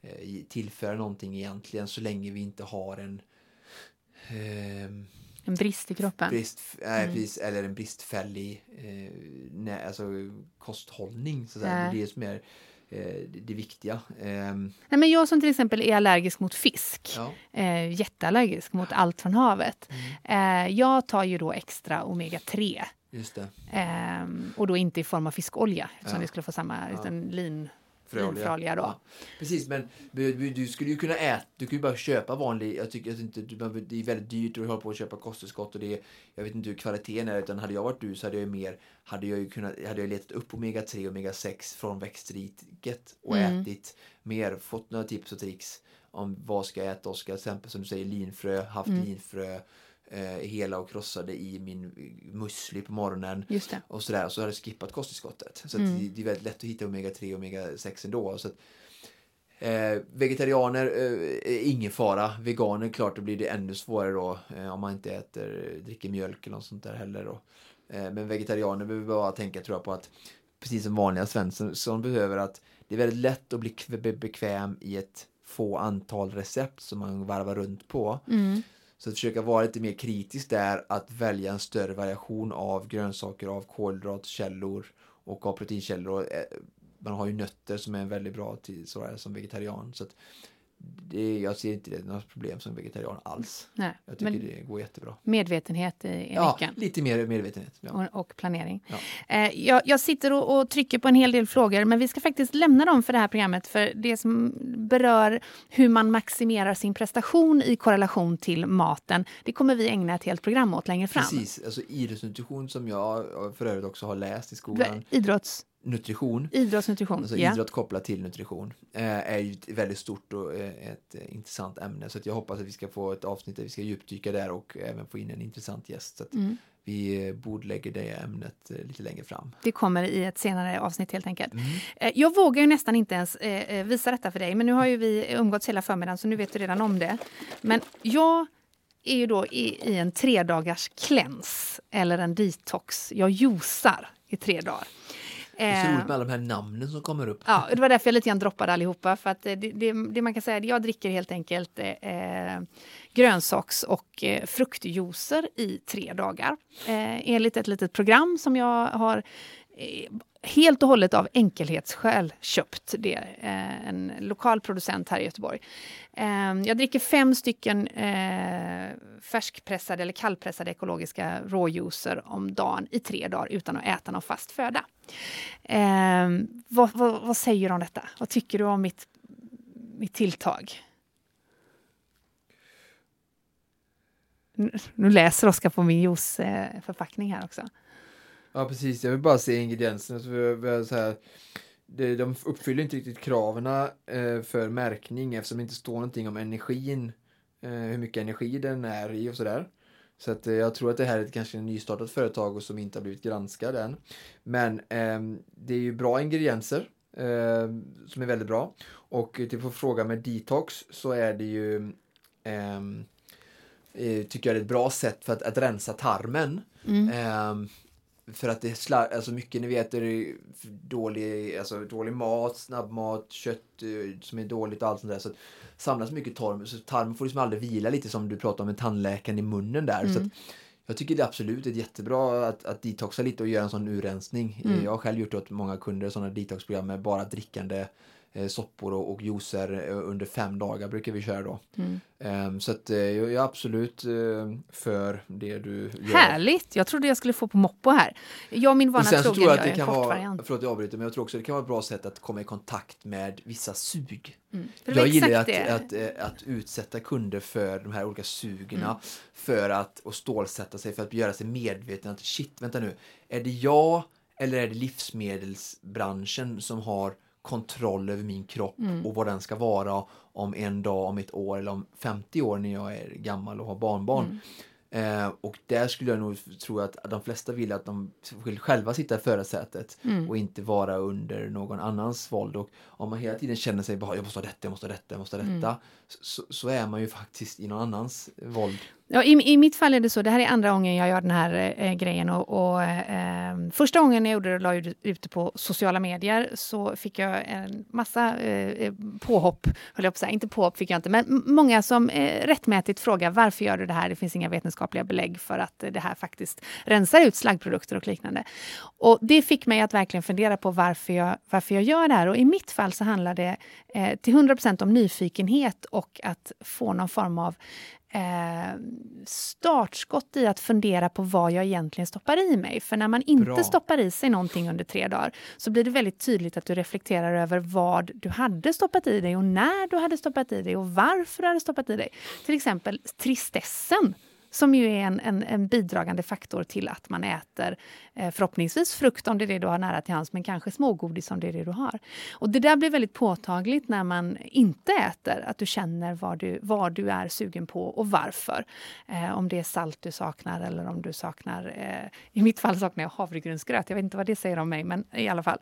[SPEAKER 2] eh, tillföra någonting egentligen så länge vi inte har en ehm,
[SPEAKER 1] En brist i kroppen?
[SPEAKER 2] brist, nej,
[SPEAKER 1] Mm.
[SPEAKER 2] precis, eller en bristfällig eh, nej, alltså, kosthållning. Så att säga.
[SPEAKER 1] Nej.
[SPEAKER 2] Det är det som är eh, det, det viktiga. Ehm,
[SPEAKER 1] Nej, men jag som till exempel är allergisk mot fisk,
[SPEAKER 2] ja.
[SPEAKER 1] eh, jätteallergisk mot allt från havet.
[SPEAKER 2] Mm.
[SPEAKER 1] Eh, jag tar ju då extra omega-3
[SPEAKER 2] Just det.
[SPEAKER 1] Ehm, och då inte i form av fiskolja, eftersom
[SPEAKER 2] Ja.
[SPEAKER 1] det skulle få samma, utan lin.
[SPEAKER 2] Fröolja.
[SPEAKER 1] Linfröolja då.
[SPEAKER 2] Ja. Precis, men du, skulle ju kunna äta, du kan ju bara köpa vanlig, jag tycker att inte, du, behöver- det är väldigt dyrt att hålla på att köpa kosttillskott och det är, jag vet inte hur kvaliteten är, utan hade jag varit du så hade jag ju mer, hade jag ju kunnat, hade jag letat upp omega 3 och omega 6 från växtriket och
[SPEAKER 1] Mm.
[SPEAKER 2] ätit mer, fått några tips och tricks om vad ska jag äta, Oskar, till exempel som du säger linfrö, haft
[SPEAKER 1] Mm.
[SPEAKER 2] linfrö eh, hela och krossade i min musli på morgonen och sådär. Så har jag skippat kosttillskottet. Så
[SPEAKER 1] Mm.
[SPEAKER 2] det, det är väldigt lätt att hitta omega 3 och omega 6 ändå. Så att, eh, vegetarianer eh, är ingen fara. Veganer, klart, då blir det ännu svårare då. Eh, om man inte äter, dricker mjölk eller något sånt där heller då. Eh, men vegetarianer behöver bara tänka tror jag på att precis som vanliga svensson som behöver att det är väldigt lätt att bli kv- be- bekväm i ett få antal recept som man varvar runt på.
[SPEAKER 1] Mm.
[SPEAKER 2] Så att försöka vara lite mer kritisk där, att välja en större variation av grönsaker, av kolhydratkällor och av proteinkällor. Eh, man har ju nötter som är väldigt bra till sådär som vegetarian. Så att det, jag ser inte det något problem som vegetarian alls.
[SPEAKER 1] Nej,
[SPEAKER 2] jag tycker det går jättebra.
[SPEAKER 1] medvetenhet är är
[SPEAKER 2] Ja,
[SPEAKER 1] nyckeln.
[SPEAKER 2] lite mer medvetenhet. Ja.
[SPEAKER 1] och, och planering.
[SPEAKER 2] Ja.
[SPEAKER 1] Eh, jag, jag sitter och, och trycker på en hel del frågor men vi ska faktiskt lämna dem för det här programmet för det som berör hur man maximerar sin prestation i korrelation till maten det kommer vi ägna ett helt program åt längre fram.
[SPEAKER 2] Precis, alltså idrottsnutrition som jag för övrigt också har läst i skolan.
[SPEAKER 1] Idrotts,
[SPEAKER 2] Nutrition,
[SPEAKER 1] idrottsnutrition.
[SPEAKER 2] alltså
[SPEAKER 1] ja.
[SPEAKER 2] idrott kopplat till nutrition, eh, är ju ett väldigt stort och eh, ett intressant ämne. Så jag hoppas att vi ska få ett avsnitt där vi ska djupdyka där och även få in en intressant gäst. Så att
[SPEAKER 1] Mm.
[SPEAKER 2] vi eh, bordlägger det ämnet lite längre fram.
[SPEAKER 1] Det kommer i ett senare avsnitt helt enkelt.
[SPEAKER 2] Mm.
[SPEAKER 1] Jag vågar ju nästan inte ens visa detta för dig, men nu har ju vi umgåtts hela förmiddagen så nu vet du redan om det. Men jag är ju då i, i en tredagars cleanse eller en detox. Jag juicar i tre dagar.
[SPEAKER 2] Det är så
[SPEAKER 1] Eh,
[SPEAKER 2] roligt med alla de här namnen som kommer upp.
[SPEAKER 1] Ja, det var därför jag lite grann droppade allihopa. För att eh, det, det, det man kan säga jag dricker helt enkelt eh, grönsaks och eh, fruktjuicer i tre dagar. Eh, enligt ett litet program som jag har eh, Eh, helt och hållet av enkelhetsskäl köpt. Det eh, en lokal producent här i Göteborg. Eh, jag dricker fem stycken eh, färskpressade eller kallpressade ekologiska råjuicer om dagen i tre dagar utan att äta någon fast föda. Eh, vad, vad, vad säger du om detta? Vad tycker du om mitt, mitt tilltag? Nu, nu läser Oskar på min juiceförpackning eh, här också.
[SPEAKER 2] Ja, precis. Jag vill bara se ingredienserna. Så har så här, det, de uppfyller inte riktigt kraven eh, för märkning eftersom det inte står någonting om energin, eh, hur mycket energi den är i och sådär. Så att, eh, jag tror att det här är ett kanske ett nystartat företag och som inte har blivit granskad än. Men ehm, det är ju bra ingredienser ehm, som är väldigt bra. Och till på fråga med detox så är det ju ehm, eh, tycker jag är ett bra sätt för att, att rensa tarmen.
[SPEAKER 1] Mm.
[SPEAKER 2] För att det är slar- alltså mycket ni vet är det dålig, alltså dålig mat, snabbmat, kött eh, som är dåligt och allt sånt där. Så samlas mycket tarm, så tarmen får liksom aldrig vila lite som du pratade om med tandläkaren i munnen där. Så att
[SPEAKER 1] Mm.
[SPEAKER 2] jag tycker det är absolut ett jättebra att, att detoxa lite och göra en sån urrensning.
[SPEAKER 1] Mm.
[SPEAKER 2] Jag har själv gjort åt många kunder sådana detoxprogram med bara drickande soppor och, och juicer eh, under fem dagar brukar vi köra då.
[SPEAKER 1] Mm.
[SPEAKER 2] Ehm, så att eh, jag är absolut eh, för det du gör.
[SPEAKER 1] Härligt! Jag trodde jag skulle få på moppo här. Jag och min vana trogen
[SPEAKER 2] tror jag att det kan vara, förlåt jag avbryter, men jag tror också att det kan vara ett bra sätt att komma i kontakt med vissa sug.
[SPEAKER 1] Mm.
[SPEAKER 2] Jag gillar att, att, eh, att utsätta kunder för de här olika sugerna
[SPEAKER 1] Mm.
[SPEAKER 2] för att och stålsätta sig, för att göra sig medveten att shit, vänta nu, är det jag eller är det livsmedelsbranschen som har kontroll över min kropp
[SPEAKER 1] Mm.
[SPEAKER 2] och vad den ska vara om en dag, om ett år eller om 50 år när jag är gammal och har barnbarn.
[SPEAKER 1] Mm.
[SPEAKER 2] Eh, och där skulle jag nog tro att de flesta vill att de vill själva sitta i förarsätet
[SPEAKER 1] Mm.
[SPEAKER 2] och inte vara under någon annans våld. Och om man hela tiden känner sig bara jag måste ha detta, jag måste ha detta, jag måste ha
[SPEAKER 1] Mm.
[SPEAKER 2] detta. Så, så är man ju faktiskt i någon annans våld.
[SPEAKER 1] Ja, i, I mitt fall är det så, det här är andra gången jag gör den här eh, grejen. Och, och, eh, första gången jag gjorde det och la ut det på sociala medier så fick jag en massa eh, eh, påhopp, höll jag på att säga. Inte påhopp fick jag inte, men många som eh, rättmätigt frågar varför gör du det här? Det finns inga vetenskapliga belägg för att eh, det här faktiskt rensar ut slaggprodukter och liknande. Och det fick mig att verkligen fundera på varför jag, varför jag gör det här. Och i mitt fall så handlar det eh, till 100% om nyfikenhet och att få någon form av eh, startskott i att fundera på vad jag egentligen stoppar i mig. För när man inte
[SPEAKER 2] Bra.
[SPEAKER 1] stoppar i sig någonting under tre dagar så blir det väldigt tydligt att du reflekterar över vad du hade stoppat i dig och när du hade stoppat i dig och varför du hade stoppat i dig. Till exempel tristessen som ju är en, en, en bidragande faktor till att man äter eh, förhoppningsvis frukt om det är det du har nära till hands, men kanske smågodis om det är det du har. Och det där blir väldigt påtagligt när man inte äter, att du känner vad du, vad du är sugen på och varför. Eh, om det är salt du saknar eller om du saknar, eh, i mitt fall saknar jag havregrynsgröt, jag vet inte vad det säger om mig, men i alla fall.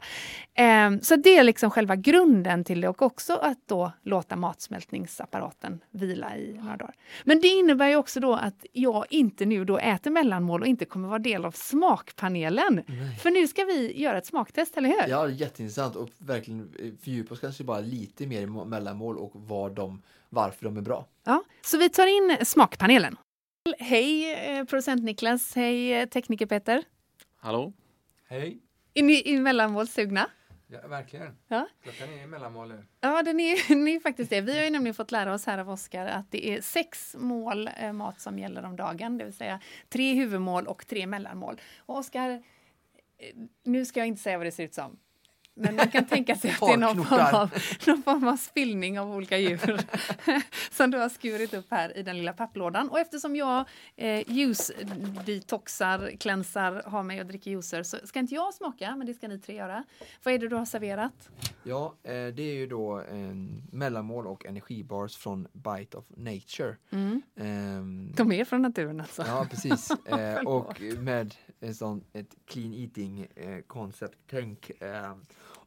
[SPEAKER 1] Eh, så det är liksom själva grunden till det och också att då låta matsmältningsapparaten vila i några dagar. Men det innebär ju också då att jag inte nu då äter mellanmål och inte kommer vara del av smakpanelen. För nu ska vi göra ett smaktest, eller hur?
[SPEAKER 2] Ja, jätteintressant och verkligen fördjupa oss kanske bara lite mer i mellanmål och vad de, varför de är bra.
[SPEAKER 1] Ja, så vi tar in smakpanelen. Hej eh, producent Niklas, hej eh, tekniker Peter.
[SPEAKER 3] Hallå?
[SPEAKER 4] Hej!
[SPEAKER 1] Är ni i mellanmål sugna?
[SPEAKER 4] Ja, verkligen.
[SPEAKER 1] Ja.
[SPEAKER 4] Klockan är mellanmål nu.
[SPEAKER 1] Ja, den är, ni är faktiskt det. Vi har ju nämligen fått lära oss här av Oskar att det är sex mål eh, mat som gäller om dagen, det vill säga tre huvudmål och tre mellanmål. Och Oskar, eh, nu ska jag inte säga vad det ser ut som. Men man kan tänka sig att det är någon form, av, någon form av spillning av olika djur som du har skurit upp här i den lilla papplådan. Och eftersom jag eh, juice-detoxar, klänsar, har mig och dricker juicer så ska inte jag smaka, men det ska ni tre göra. Vad är det du har serverat?
[SPEAKER 2] Ja, eh, det är ju då en mellanmål och energibars från Bite of Nature.
[SPEAKER 1] Mm.
[SPEAKER 2] Ehm,
[SPEAKER 1] De är från naturen alltså?
[SPEAKER 2] Ja, precis. Eh, och med en sån, ett clean eating eh. Eh,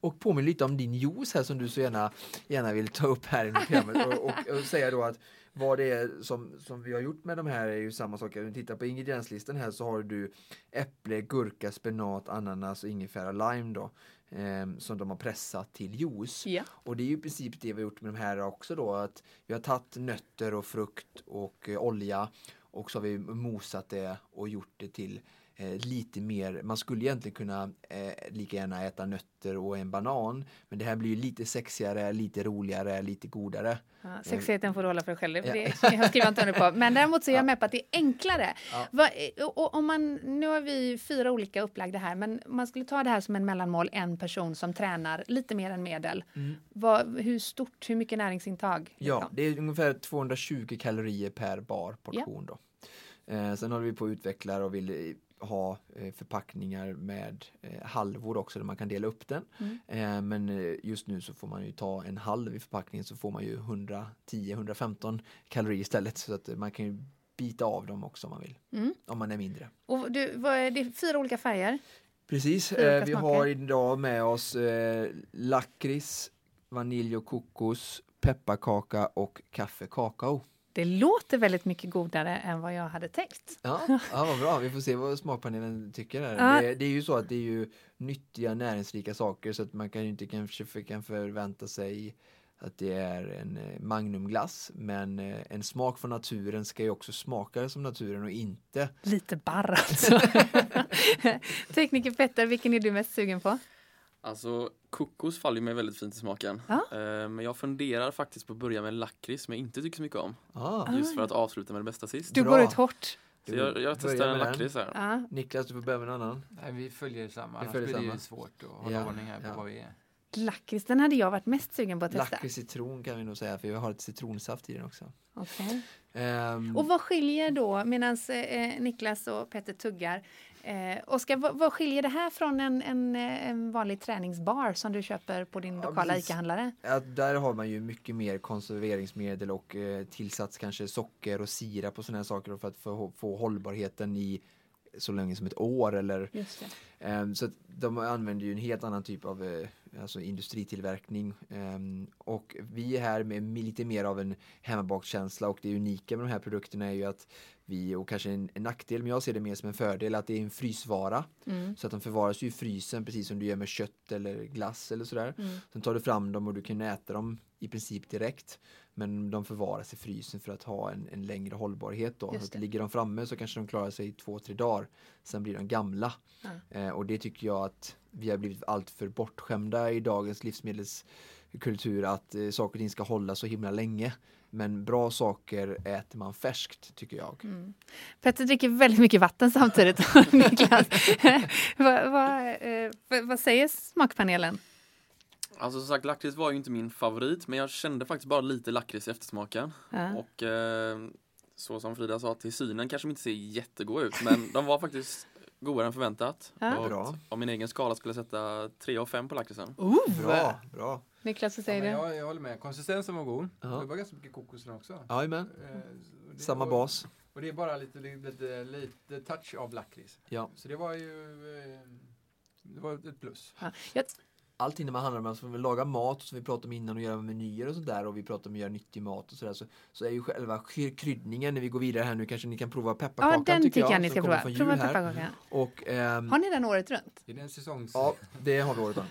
[SPEAKER 2] och påminner lite om din juice här som du så gärna, gärna vill ta upp här i programmet och, och, och säga då att vad det är som, som vi har gjort med de här är ju samma sak. Om du tittar på ingredienslistan här så har du äpple, gurka, spenat, ananas och ingefära, lime då. Eh, som de har pressat till juice.
[SPEAKER 1] Ja.
[SPEAKER 2] Och det är ju i princip det vi har gjort med de här också då att vi har tagit nötter och frukt och eh, olja och så har vi mosat det och gjort det till eh, lite mer, man skulle egentligen kunna eh, lika gärna äta nötter och en banan men det här blir ju lite sexigare, lite roligare, lite godare.
[SPEAKER 1] Ja, sexigheten får du hålla för dig själv, det,
[SPEAKER 2] Ja.
[SPEAKER 1] det jag skriver inte under på. Men däremot så är jag
[SPEAKER 2] Ja.
[SPEAKER 1] med på att det är enklare.
[SPEAKER 2] Ja.
[SPEAKER 1] Vad- och, och, om man, nu har vi fyra olika upplagda här, men man skulle ta det här som en mellanmål, en person som tränar lite mer än medel. Vad, hur stort, hur mycket näringsintag?
[SPEAKER 2] Ja, det är ungefär 220 kalorier per bar portion då. Eh, sen håller vi på och utvecklar och vill eh, ha eh, förpackningar med eh, halvor också där man kan dela upp den.
[SPEAKER 1] Mm.
[SPEAKER 2] Eh, men just nu så får man ju ta en halv i förpackningen så får man ju 110-115 kalorier istället så att man kan ju bita av dem också om man vill.
[SPEAKER 1] Mm.
[SPEAKER 2] Om man är mindre.
[SPEAKER 1] Och du, är det är fyra olika färger.
[SPEAKER 2] Precis,
[SPEAKER 1] olika
[SPEAKER 2] vi har idag med oss lakrits, vanilj och kokos, pepparkaka och kaffe kakao.
[SPEAKER 1] Det låter väldigt mycket godare än vad jag hade tänkt.
[SPEAKER 2] Ja, ja vad bra. Vi får se vad smakpanelen tycker. Här.
[SPEAKER 1] Ja.
[SPEAKER 2] Det, det är ju så att det är ju nyttiga näringsrika saker så att man kan ju inte kanske kan förvänta sig att det är en eh, magnumglass men eh, en smak från naturen ska ju också smaka som naturen och inte
[SPEAKER 1] Lite barr alltså. Tekniker Petter, vilken är du mest sugen på?
[SPEAKER 3] Alltså kokos faller ju mig väldigt fint i smaken.
[SPEAKER 1] Ja.
[SPEAKER 3] Eh, Men jag funderar faktiskt på att börja med lakrits som jag inte tycker så mycket om.
[SPEAKER 2] ah,
[SPEAKER 3] Just för att avsluta med det bästa sist.
[SPEAKER 1] Du
[SPEAKER 2] Bra.
[SPEAKER 1] går ut hårt.
[SPEAKER 3] Så jag, jag testar en lakrits här.
[SPEAKER 1] Ja.
[SPEAKER 2] Niklas du får börja med en annan.
[SPEAKER 4] Nej, vi följer samma,
[SPEAKER 2] Vi
[SPEAKER 4] annars
[SPEAKER 2] följer
[SPEAKER 4] blir det ju
[SPEAKER 2] samma.
[SPEAKER 4] svårt att hålla
[SPEAKER 2] Ja,
[SPEAKER 4] ordning här på
[SPEAKER 2] ja.
[SPEAKER 4] vad vi är.
[SPEAKER 1] Lakrits, den hade jag varit mest sugen på att testa.
[SPEAKER 2] Lakrits citron kan vi nog säga för jag har ett citronsaft i den också.
[SPEAKER 1] Okej.
[SPEAKER 2] Ehm,
[SPEAKER 1] Och vad skiljer då, medan eh, Niklas och Petter tuggar, eh, Oskar, vad, vad skiljer det här från en, en, eh, en vanlig träningsbar som du köper på din
[SPEAKER 2] Ja,
[SPEAKER 1] lokala. ICA-handlare?
[SPEAKER 2] Ja, där har man ju mycket mer konserveringsmedel och eh, tillsats kanske socker och sirap och sådana här saker för att få, få hållbarheten i så länge som ett år eller. Ehm, Så de använder ju en helt annan typ av eh, alltså industritillverkning. Ehm, och vi är här med lite mer av en hemmabakskänsla och det unika med de här produkterna är ju att vi, och kanske en, en nackdel, men jag ser det mer som en fördel, att det är en frysvara.
[SPEAKER 1] Mm.
[SPEAKER 2] Så att de förvaras i frysen precis som du gör med kött eller glass eller sådär.
[SPEAKER 1] Mm.
[SPEAKER 2] Sen tar du fram dem och du kan äta dem i princip direkt. Men de förvaras i frysen för att ha en, en längre hållbarhet då. Så ligger de framme så kanske de klarar sig i två, tre dagar. Sen blir de gamla.
[SPEAKER 1] Ja.
[SPEAKER 2] Eh, och det tycker jag att vi har blivit allt för bortskämda i dagens livsmedelskultur att eh, saker och ting ska hålla så himla länge. Men bra saker äter man färskt tycker jag.
[SPEAKER 1] Mm. Petter dricker väldigt mycket vatten samtidigt. Niklas, vad, vad, eh, vad, vad säger smakpanelen?
[SPEAKER 3] Alltså som sagt lakrits var ju inte min favorit men jag kände faktiskt bara lite lakrits i eftersmaken.
[SPEAKER 1] Ja.
[SPEAKER 3] Och eh, så som Frida sa till synen kanske de inte ser jättegoda ut men de var faktiskt godare än förväntat.
[SPEAKER 1] Ja.
[SPEAKER 3] Och
[SPEAKER 2] Bra.
[SPEAKER 3] Av min egen skala skulle jag sätta 3 av 5 på lakritsen.
[SPEAKER 2] Bra, bra.
[SPEAKER 1] Niklas, vad
[SPEAKER 4] Ja,
[SPEAKER 1] säger
[SPEAKER 4] men
[SPEAKER 1] du?
[SPEAKER 4] jag, jag håller med. Konsistensen var god.
[SPEAKER 2] Ja.
[SPEAKER 4] Det var ganska mycket kokos också.
[SPEAKER 2] Jajamän,
[SPEAKER 4] Eh,
[SPEAKER 2] samma
[SPEAKER 4] och-
[SPEAKER 2] bas.
[SPEAKER 4] Och det är bara lite, lite, lite touch av lakrits.
[SPEAKER 2] Ja.
[SPEAKER 4] Så det var ju eh, det var ett plus.
[SPEAKER 1] Ja. Jag,
[SPEAKER 2] Allting när man handlar om att man laga mat som vi pratade om innan och göra menyer och sånt där och vi pratade om att göra nyttig mat och sådär så, så är ju själva kry- kryddningen när vi går vidare här nu kanske ni kan prova
[SPEAKER 1] ja,
[SPEAKER 2] pepparkakan
[SPEAKER 1] den tycker jag,
[SPEAKER 2] jag
[SPEAKER 1] ni ska prova. Prova pepparkakan.
[SPEAKER 2] Och, ehm,
[SPEAKER 1] Har ni den året runt?
[SPEAKER 4] Är det en säsongs...
[SPEAKER 2] Ja, det har vi året om.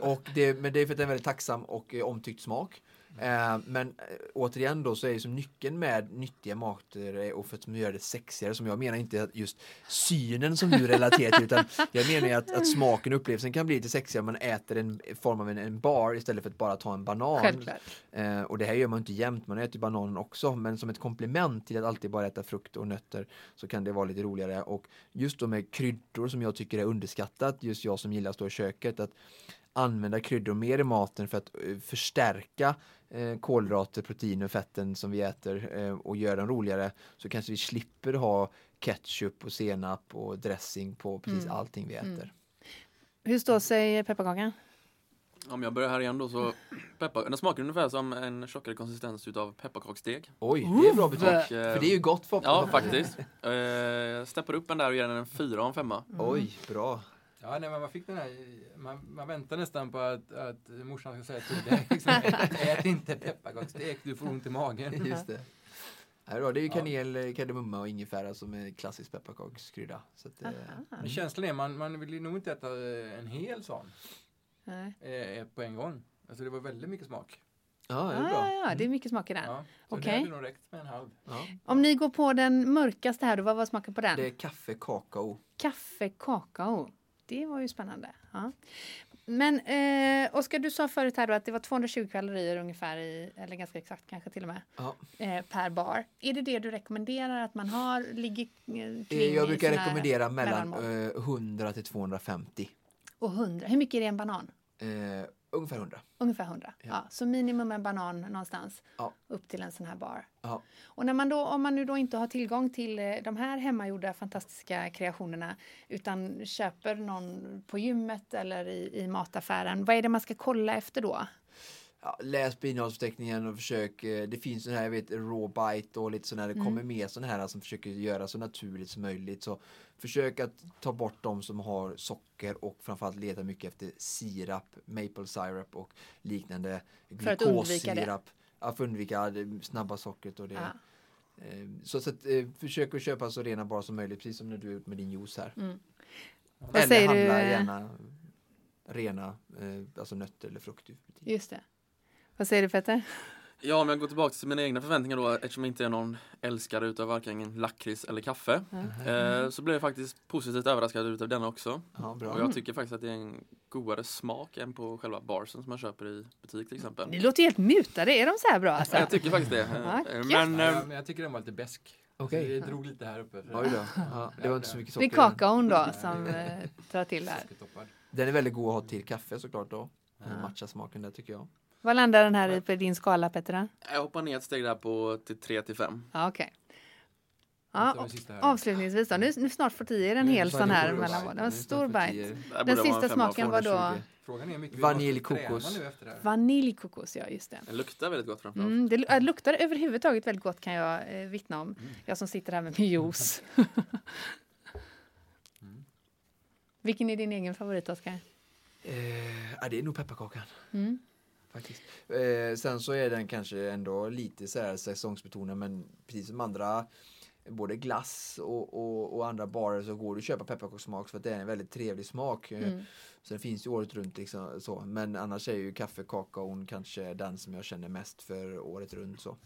[SPEAKER 2] Och det, men det är för att det är en väldigt tacksam och eh, omtyckt smak. Eh, men eh, återigen då så är som nyckeln med nyttiga mater eh, och för att göra det sexigare som jag menar inte att just synen som du relaterar till utan jag menar att, att smaken och upplevelsen kan bli lite sexigare om man äter en form av en, en bar istället för att bara ta en banan. Eh, och det här gör man inte jämt, man äter bananen också men som ett komplement till att alltid bara äta frukt och nötter så kan det vara lite roligare och just då med kryddor som jag tycker är underskattat, just jag som gillar att stå i köket, att använda kryddor mer i maten för att eh, förstärka eh, kolhydrater, proteiner och fetten som vi äter eh, och göra den roligare så kanske vi slipper ha ketchup och senap och dressing på precis
[SPEAKER 1] Mm.
[SPEAKER 2] allting vi äter.
[SPEAKER 1] Mm. Hur står sig pepparkakan?
[SPEAKER 3] Om jag börjar här igen då så peppar, den smakar ungefär som en tjockare konsistens utav pepparkaksdeg.
[SPEAKER 2] Oj, det är bra betyg.
[SPEAKER 3] Eh,
[SPEAKER 2] För det är ju gott för
[SPEAKER 3] Ja, faktiskt. Eh, Jag steppar upp den där och ger den en fyra av en femma.
[SPEAKER 2] Oj, bra.
[SPEAKER 4] Ja, nej, men man fick den här, man, man väntar nästan på att, att morsan ska säga till dig, liksom, ät inte pepparkaksstek, du får ont i magen.
[SPEAKER 2] Just det. Ja, det är bra. Det är ju kanel, eh, kardemumma och ingefära som är klassisk pepparkakskrydda. Så att, eh,
[SPEAKER 4] känslan är, man, man vill ju nog inte äta eh, en hel sån
[SPEAKER 1] Nej.
[SPEAKER 4] eh, på en gång. Alltså det var väldigt mycket smak.
[SPEAKER 2] ja, det är
[SPEAKER 1] Ah,
[SPEAKER 2] bra.
[SPEAKER 1] ja, det är mycket smak i den.
[SPEAKER 4] Ja, det hade nog räckt med en halv.
[SPEAKER 2] Ja.
[SPEAKER 1] Om ni går på den mörkaste här, då, vad var smaken på den?
[SPEAKER 2] Det är kaffe, kakao.
[SPEAKER 1] Kaffe, kakao. Det var ju spännande. Ja. Men eh, Oskar, du sa förut här att det var 220 kalorier ungefär, i, eller ganska exakt kanske till och med,
[SPEAKER 2] Ja.
[SPEAKER 1] eh, per bar. Är det det du rekommenderar att man har, ligger eh, kring
[SPEAKER 2] Eh, Jag
[SPEAKER 1] i
[SPEAKER 2] brukar rekommendera mellan eh, 100 till 250.
[SPEAKER 1] Och 100. Hur mycket är det en banan?
[SPEAKER 2] Eh, ungefär 100.
[SPEAKER 1] Ungefär 100. Ja.
[SPEAKER 2] Ja.
[SPEAKER 1] så minimum en banan någonstans
[SPEAKER 2] Ja.
[SPEAKER 1] upp till en sån här bar.
[SPEAKER 2] Ja.
[SPEAKER 1] Och när man då, om man nu då inte har tillgång till eh, de här hemmagjorda fantastiska kreationerna utan köper någon på gymmet eller i, i mataffären, vad är det man ska kolla efter då?
[SPEAKER 2] Ja, läs innehållsförteckningen och försök. eh, Det finns sån här, jag vet, raw bite och lite sån här, det
[SPEAKER 1] Mm.
[SPEAKER 2] kommer med sån här som försöker göra så naturligt som möjligt. Så försök att ta bort de som har socker och framförallt leta mycket efter sirap, maple syrup och liknande
[SPEAKER 1] För att undvika det.
[SPEAKER 2] glukossirap. Ja, för att undvika det snabba sockret och det.
[SPEAKER 1] Ja.
[SPEAKER 2] Eh, Så, så att, eh, försök att köpa så rena bara som möjligt, precis som när du har gjort med din juice här.
[SPEAKER 1] Mm.
[SPEAKER 2] Eller
[SPEAKER 1] säger du?
[SPEAKER 2] handla gärna rena, eh, alltså nötter eller frukt.
[SPEAKER 1] Just det. Vad säger du Petter?
[SPEAKER 3] Ja, om jag går tillbaka till mina egna förväntningar då, eftersom jag inte är någon älskare utav varken lakrits eller kaffe. Eh, så blev jag faktiskt positivt överraskad utav denna också.
[SPEAKER 2] Ja, bra.
[SPEAKER 3] Och jag tycker faktiskt att det är en godare smak än på själva barsen som man köper i butik till exempel.
[SPEAKER 1] Ni låter helt mutade, är de så här bra alltså?
[SPEAKER 3] Jag tycker faktiskt det. Eh. Men
[SPEAKER 4] Ja,
[SPEAKER 3] eh,
[SPEAKER 4] jag, men jag tycker den var lite besk.
[SPEAKER 2] Okej.
[SPEAKER 4] Så det drog lite här uppe.
[SPEAKER 2] Oj då. Ja, det var inte så mycket
[SPEAKER 1] Det
[SPEAKER 2] socker.
[SPEAKER 1] är
[SPEAKER 2] i den.
[SPEAKER 1] kakaon då som eh, tar till här.
[SPEAKER 4] Sockertoppad.
[SPEAKER 2] Den är väldigt god att ha till kaffe såklart då. Den
[SPEAKER 1] Ja.
[SPEAKER 2] matchar smaken där tycker jag.
[SPEAKER 1] Vad landar den här i på din skala Petter?
[SPEAKER 3] jag hoppar ner ett steg där på till 3 till 5.
[SPEAKER 1] Ja, okej.
[SPEAKER 4] Jag
[SPEAKER 1] Ja, avslutningsvis då, nu, nu snart får i er en
[SPEAKER 2] Nu
[SPEAKER 1] hel sån här
[SPEAKER 2] oss.
[SPEAKER 1] Det var en stor bite. Den
[SPEAKER 3] det
[SPEAKER 1] sista smaken var då
[SPEAKER 2] 220.
[SPEAKER 4] Frågan är hur mycket vi
[SPEAKER 2] Vaniljkokos.
[SPEAKER 4] det
[SPEAKER 1] vaniljkokos, ja just det.
[SPEAKER 3] Den luktar väldigt gott framförallt.
[SPEAKER 1] Mm, det äh, luktar överhuvudtaget väldigt gott kan jag eh, vittna om.
[SPEAKER 2] Mm.
[SPEAKER 1] Jag som sitter här med min juice.
[SPEAKER 2] Mm.
[SPEAKER 1] Vilken är din egen favorit Oskar?
[SPEAKER 2] Eh, ja, det är nog pepparkakan.
[SPEAKER 1] Mm.
[SPEAKER 2] Faktiskt. Eh, sen så är den kanske ändå lite så här säsongsbetonad men precis som andra både glass och, och, och andra barer så går det att köpa pepparkakssmak för att det är en väldigt trevlig smak. Eh,
[SPEAKER 1] Mm.
[SPEAKER 2] Så den finns ju året runt liksom, så. Men annars är ju kaffe, kakaon kanske den som jag känner mest för året runt så.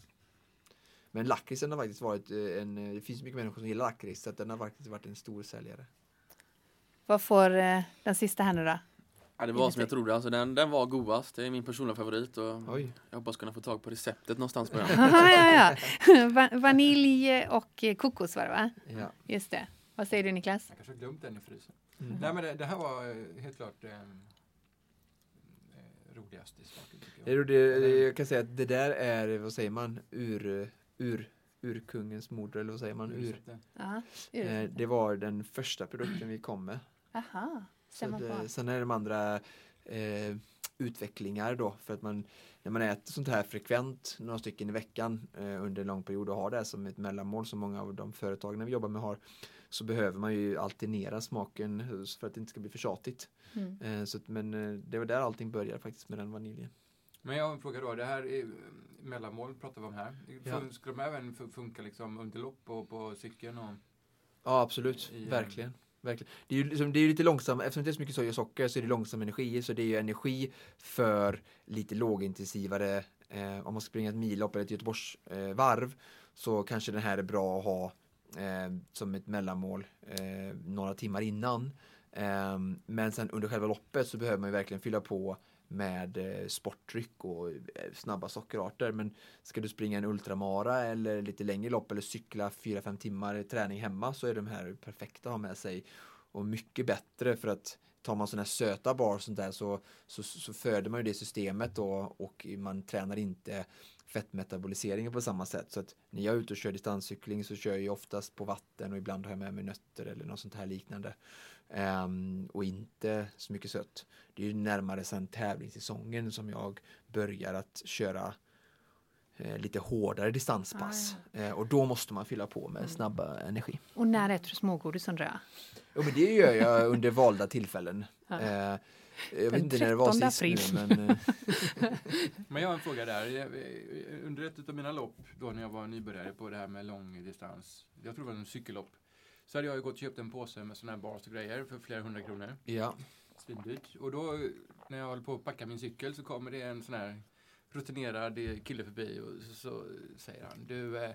[SPEAKER 2] Men lakritsen har faktiskt varit eh, en, det finns mycket människor som gillar lakrits så att den har faktiskt varit en stor säljare.
[SPEAKER 1] Vad får eh, den sista här nu då?
[SPEAKER 3] Ja, det var som jag trodde, alltså den, den var godast. Det är min personliga favorit och
[SPEAKER 2] Oj.
[SPEAKER 3] jag hoppas kunna få tag på receptet någonstans på den.
[SPEAKER 1] Ja, ja. Va- vanilj och eh, kokos var det va?
[SPEAKER 2] Ja.
[SPEAKER 1] Just det. Vad säger du Niklas?
[SPEAKER 4] Jag kanske har glömt den i frysen.
[SPEAKER 2] Mm.
[SPEAKER 4] Nej men det, det här var eh, helt klart eh, eh, roligast i smaken jag.
[SPEAKER 2] det, det, jag kan säga att det där är, vad säger man, ur, ur, urkungens moder eller vad säger man? Ur.
[SPEAKER 4] Receptet.
[SPEAKER 1] Ja,
[SPEAKER 2] Eh, det var den första produkten vi kom med.
[SPEAKER 1] Aha,
[SPEAKER 2] Så det, sen är de andra eh, utvecklingar då för att man när man äter sånt här frekvent några stycken i veckan eh, under en lång period och har det som ett mellanmål som många av de företagen vi jobbar med har så behöver man ju alternera smaken för att det inte ska bli för tjatigt.
[SPEAKER 1] Mm.
[SPEAKER 2] Eh, så att, men eh, det var där allting började faktiskt med den vaniljen.
[SPEAKER 4] Men jag har en fråga då. Det här är eh, mellanmål pratar vi om här.
[SPEAKER 2] Ja.
[SPEAKER 4] Skulle de även fu- funka liksom under lopp och på cykeln? Och,
[SPEAKER 2] Ja absolut,
[SPEAKER 4] I, eh,
[SPEAKER 2] verkligen. Verkligen. Det är ju liksom, det är lite långsamt, eftersom det är så mycket soja och socker så är det långsam energi, så det är ju energi för lite lågintensivare Eh, om man ska springa ett millopp eller ett Göteborgsvarv eh, varv, så kanske den här är bra att ha eh, som ett mellanmål eh, några timmar innan. Eh, men sen under själva loppet så behöver man ju verkligen fylla på med eh, sportdryck och eh, snabba sockerarter. Men ska du springa en ultramara eller lite längre lopp eller cykla 4-5 timmar träning hemma så är de här perfekta att ha med sig och mycket bättre för att tar man sådana här söta bar sånt där så, så, så föder man ju det systemet då och man tränar inte fettmetaboliseringen på samma sätt. Så att när jag är ute och kör distanscykling så kör jag oftast på vatten och ibland har jag med mig nötter eller något sånt här liknande. Um, och inte så mycket sött. Det är ju närmare sen tävlingssäsongen som jag börjar att köra eh, lite hårdare distanspass. Ah, ja. eh, och då måste man fylla på med mm. snabba energi.
[SPEAKER 1] Och när äter du smågodis undrar jag?
[SPEAKER 2] Jo men det gör jag under valda tillfällen. Ja. Eh, jag vet inte när det var sist nu, men... Eh.
[SPEAKER 4] men jag har en fråga där. Under ett av mina lopp, då när jag var nybörjare på det här med långdistans, jag tror det var en cykellopp, så hade jag gått och köpt en påse med sådana här bars och grejer för flera hundra kronor.
[SPEAKER 2] Ja.
[SPEAKER 4] Svindyrt. Och då, när jag håller på att packa min cykel så kommer det en sån här rutinerad kille förbi och så, så säger han, du, eh,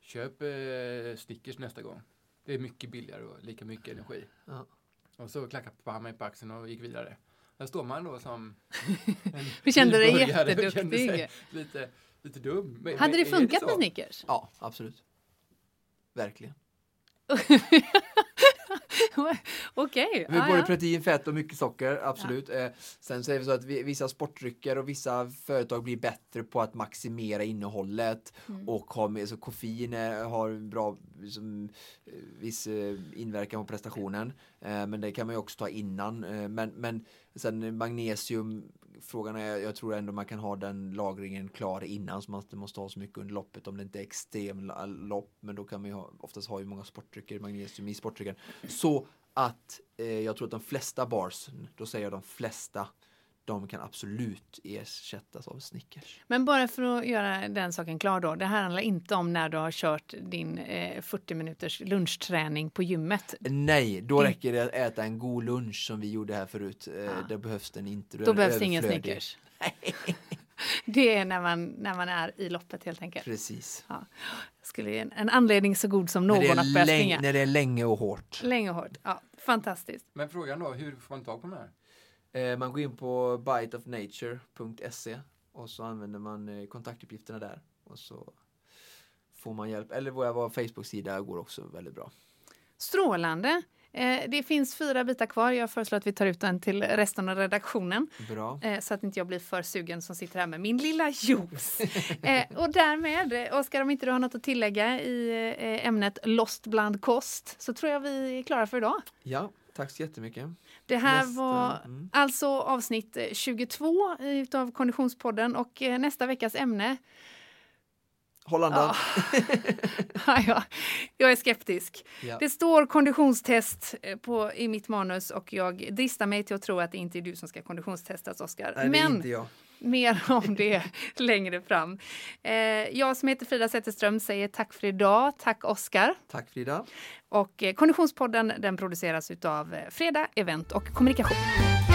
[SPEAKER 4] köp eh, Snickers nästa gång. Det är mycket billigare och lika mycket energi. Ja. Och så klackade han mig på axeln och gick vidare. Där står man då som
[SPEAKER 1] en Du kände dig jätteduktig.
[SPEAKER 4] Lite, lite dum.
[SPEAKER 1] Men, Hade det funkat det med Snickers?
[SPEAKER 2] Ja, absolut. Verkligen.
[SPEAKER 1] Okej.
[SPEAKER 2] Okay. Ah, både ja. protein, fett och mycket socker, absolut. Ja. Eh, sen så är det så att vi, vissa sportdrycker och vissa företag blir bättre på att maximera innehållet mm. och har med, så koffein har bra liksom, eh, viss eh, inverkan på prestationen. Eh, men det kan man ju också ta innan. Eh, men, men sen magnesium frågan är, jag tror ändå man kan ha den lagringen klar innan så man inte måste ha så mycket under loppet om det inte är extrem lopp. Men då kan man ju ha, oftast ha ju många sportdrycker, magnesium i sportdrycken. Så att eh, jag tror att de flesta bars, då säger jag de flesta, de kan absolut ersättas av Snickers.
[SPEAKER 1] Men bara för att göra den saken klar då. Det här handlar inte om när du har kört din eh, 40 minuters lunchträning på gymmet.
[SPEAKER 2] Nej, då din... räcker det att äta en god lunch som vi gjorde här förut. Eh, ja. Då behövs den inte.
[SPEAKER 1] Då, behövs det ingen Snickers. det är när man, när man är i loppet helt enkelt.
[SPEAKER 2] Precis. Ja.
[SPEAKER 1] Skulle en, en anledning så god som någon att börja springa.
[SPEAKER 2] När det är länge och hårt.
[SPEAKER 1] Länge och hårt, ja. Fantastiskt.
[SPEAKER 4] Men frågan då, hur får man tag på de här?
[SPEAKER 2] Eh, man går in på biteofnature.se och så använder man eh, kontaktuppgifterna där och så får man hjälp. Eller vår Facebook-sida går också väldigt bra.
[SPEAKER 1] Strålande! Eh, det finns fyra bitar kvar. Jag föreslår att vi tar ut den till resten av redaktionen.
[SPEAKER 2] Bra.
[SPEAKER 1] så att inte jag blir för sugen som sitter här med min lilla juice. och därmed, Oskar, om inte du har något att tillägga i ämnet Lost bland kost så tror jag vi är klara för idag.
[SPEAKER 2] Ja, tack så jättemycket.
[SPEAKER 1] Det här nästa, var mm. alltså avsnitt 22 utav Konditionspodden och eh, nästa veckas ämne
[SPEAKER 2] Håll andan.
[SPEAKER 1] Ja. ja, jag är skeptisk. Ja. Det står konditionstest eh, på, i mitt manus och jag dristar mig till att tro att det inte är du som ska konditionstestas, Oskar.
[SPEAKER 2] Nej, Men inte jag.
[SPEAKER 1] Mer om det längre fram. Eh, jag som heter Frida Zetterström säger tack för idag. Tack Oskar.
[SPEAKER 2] Tack Frida.
[SPEAKER 1] Och eh, Konditionspodden den produceras av eh, Freda Event och Kommunikation.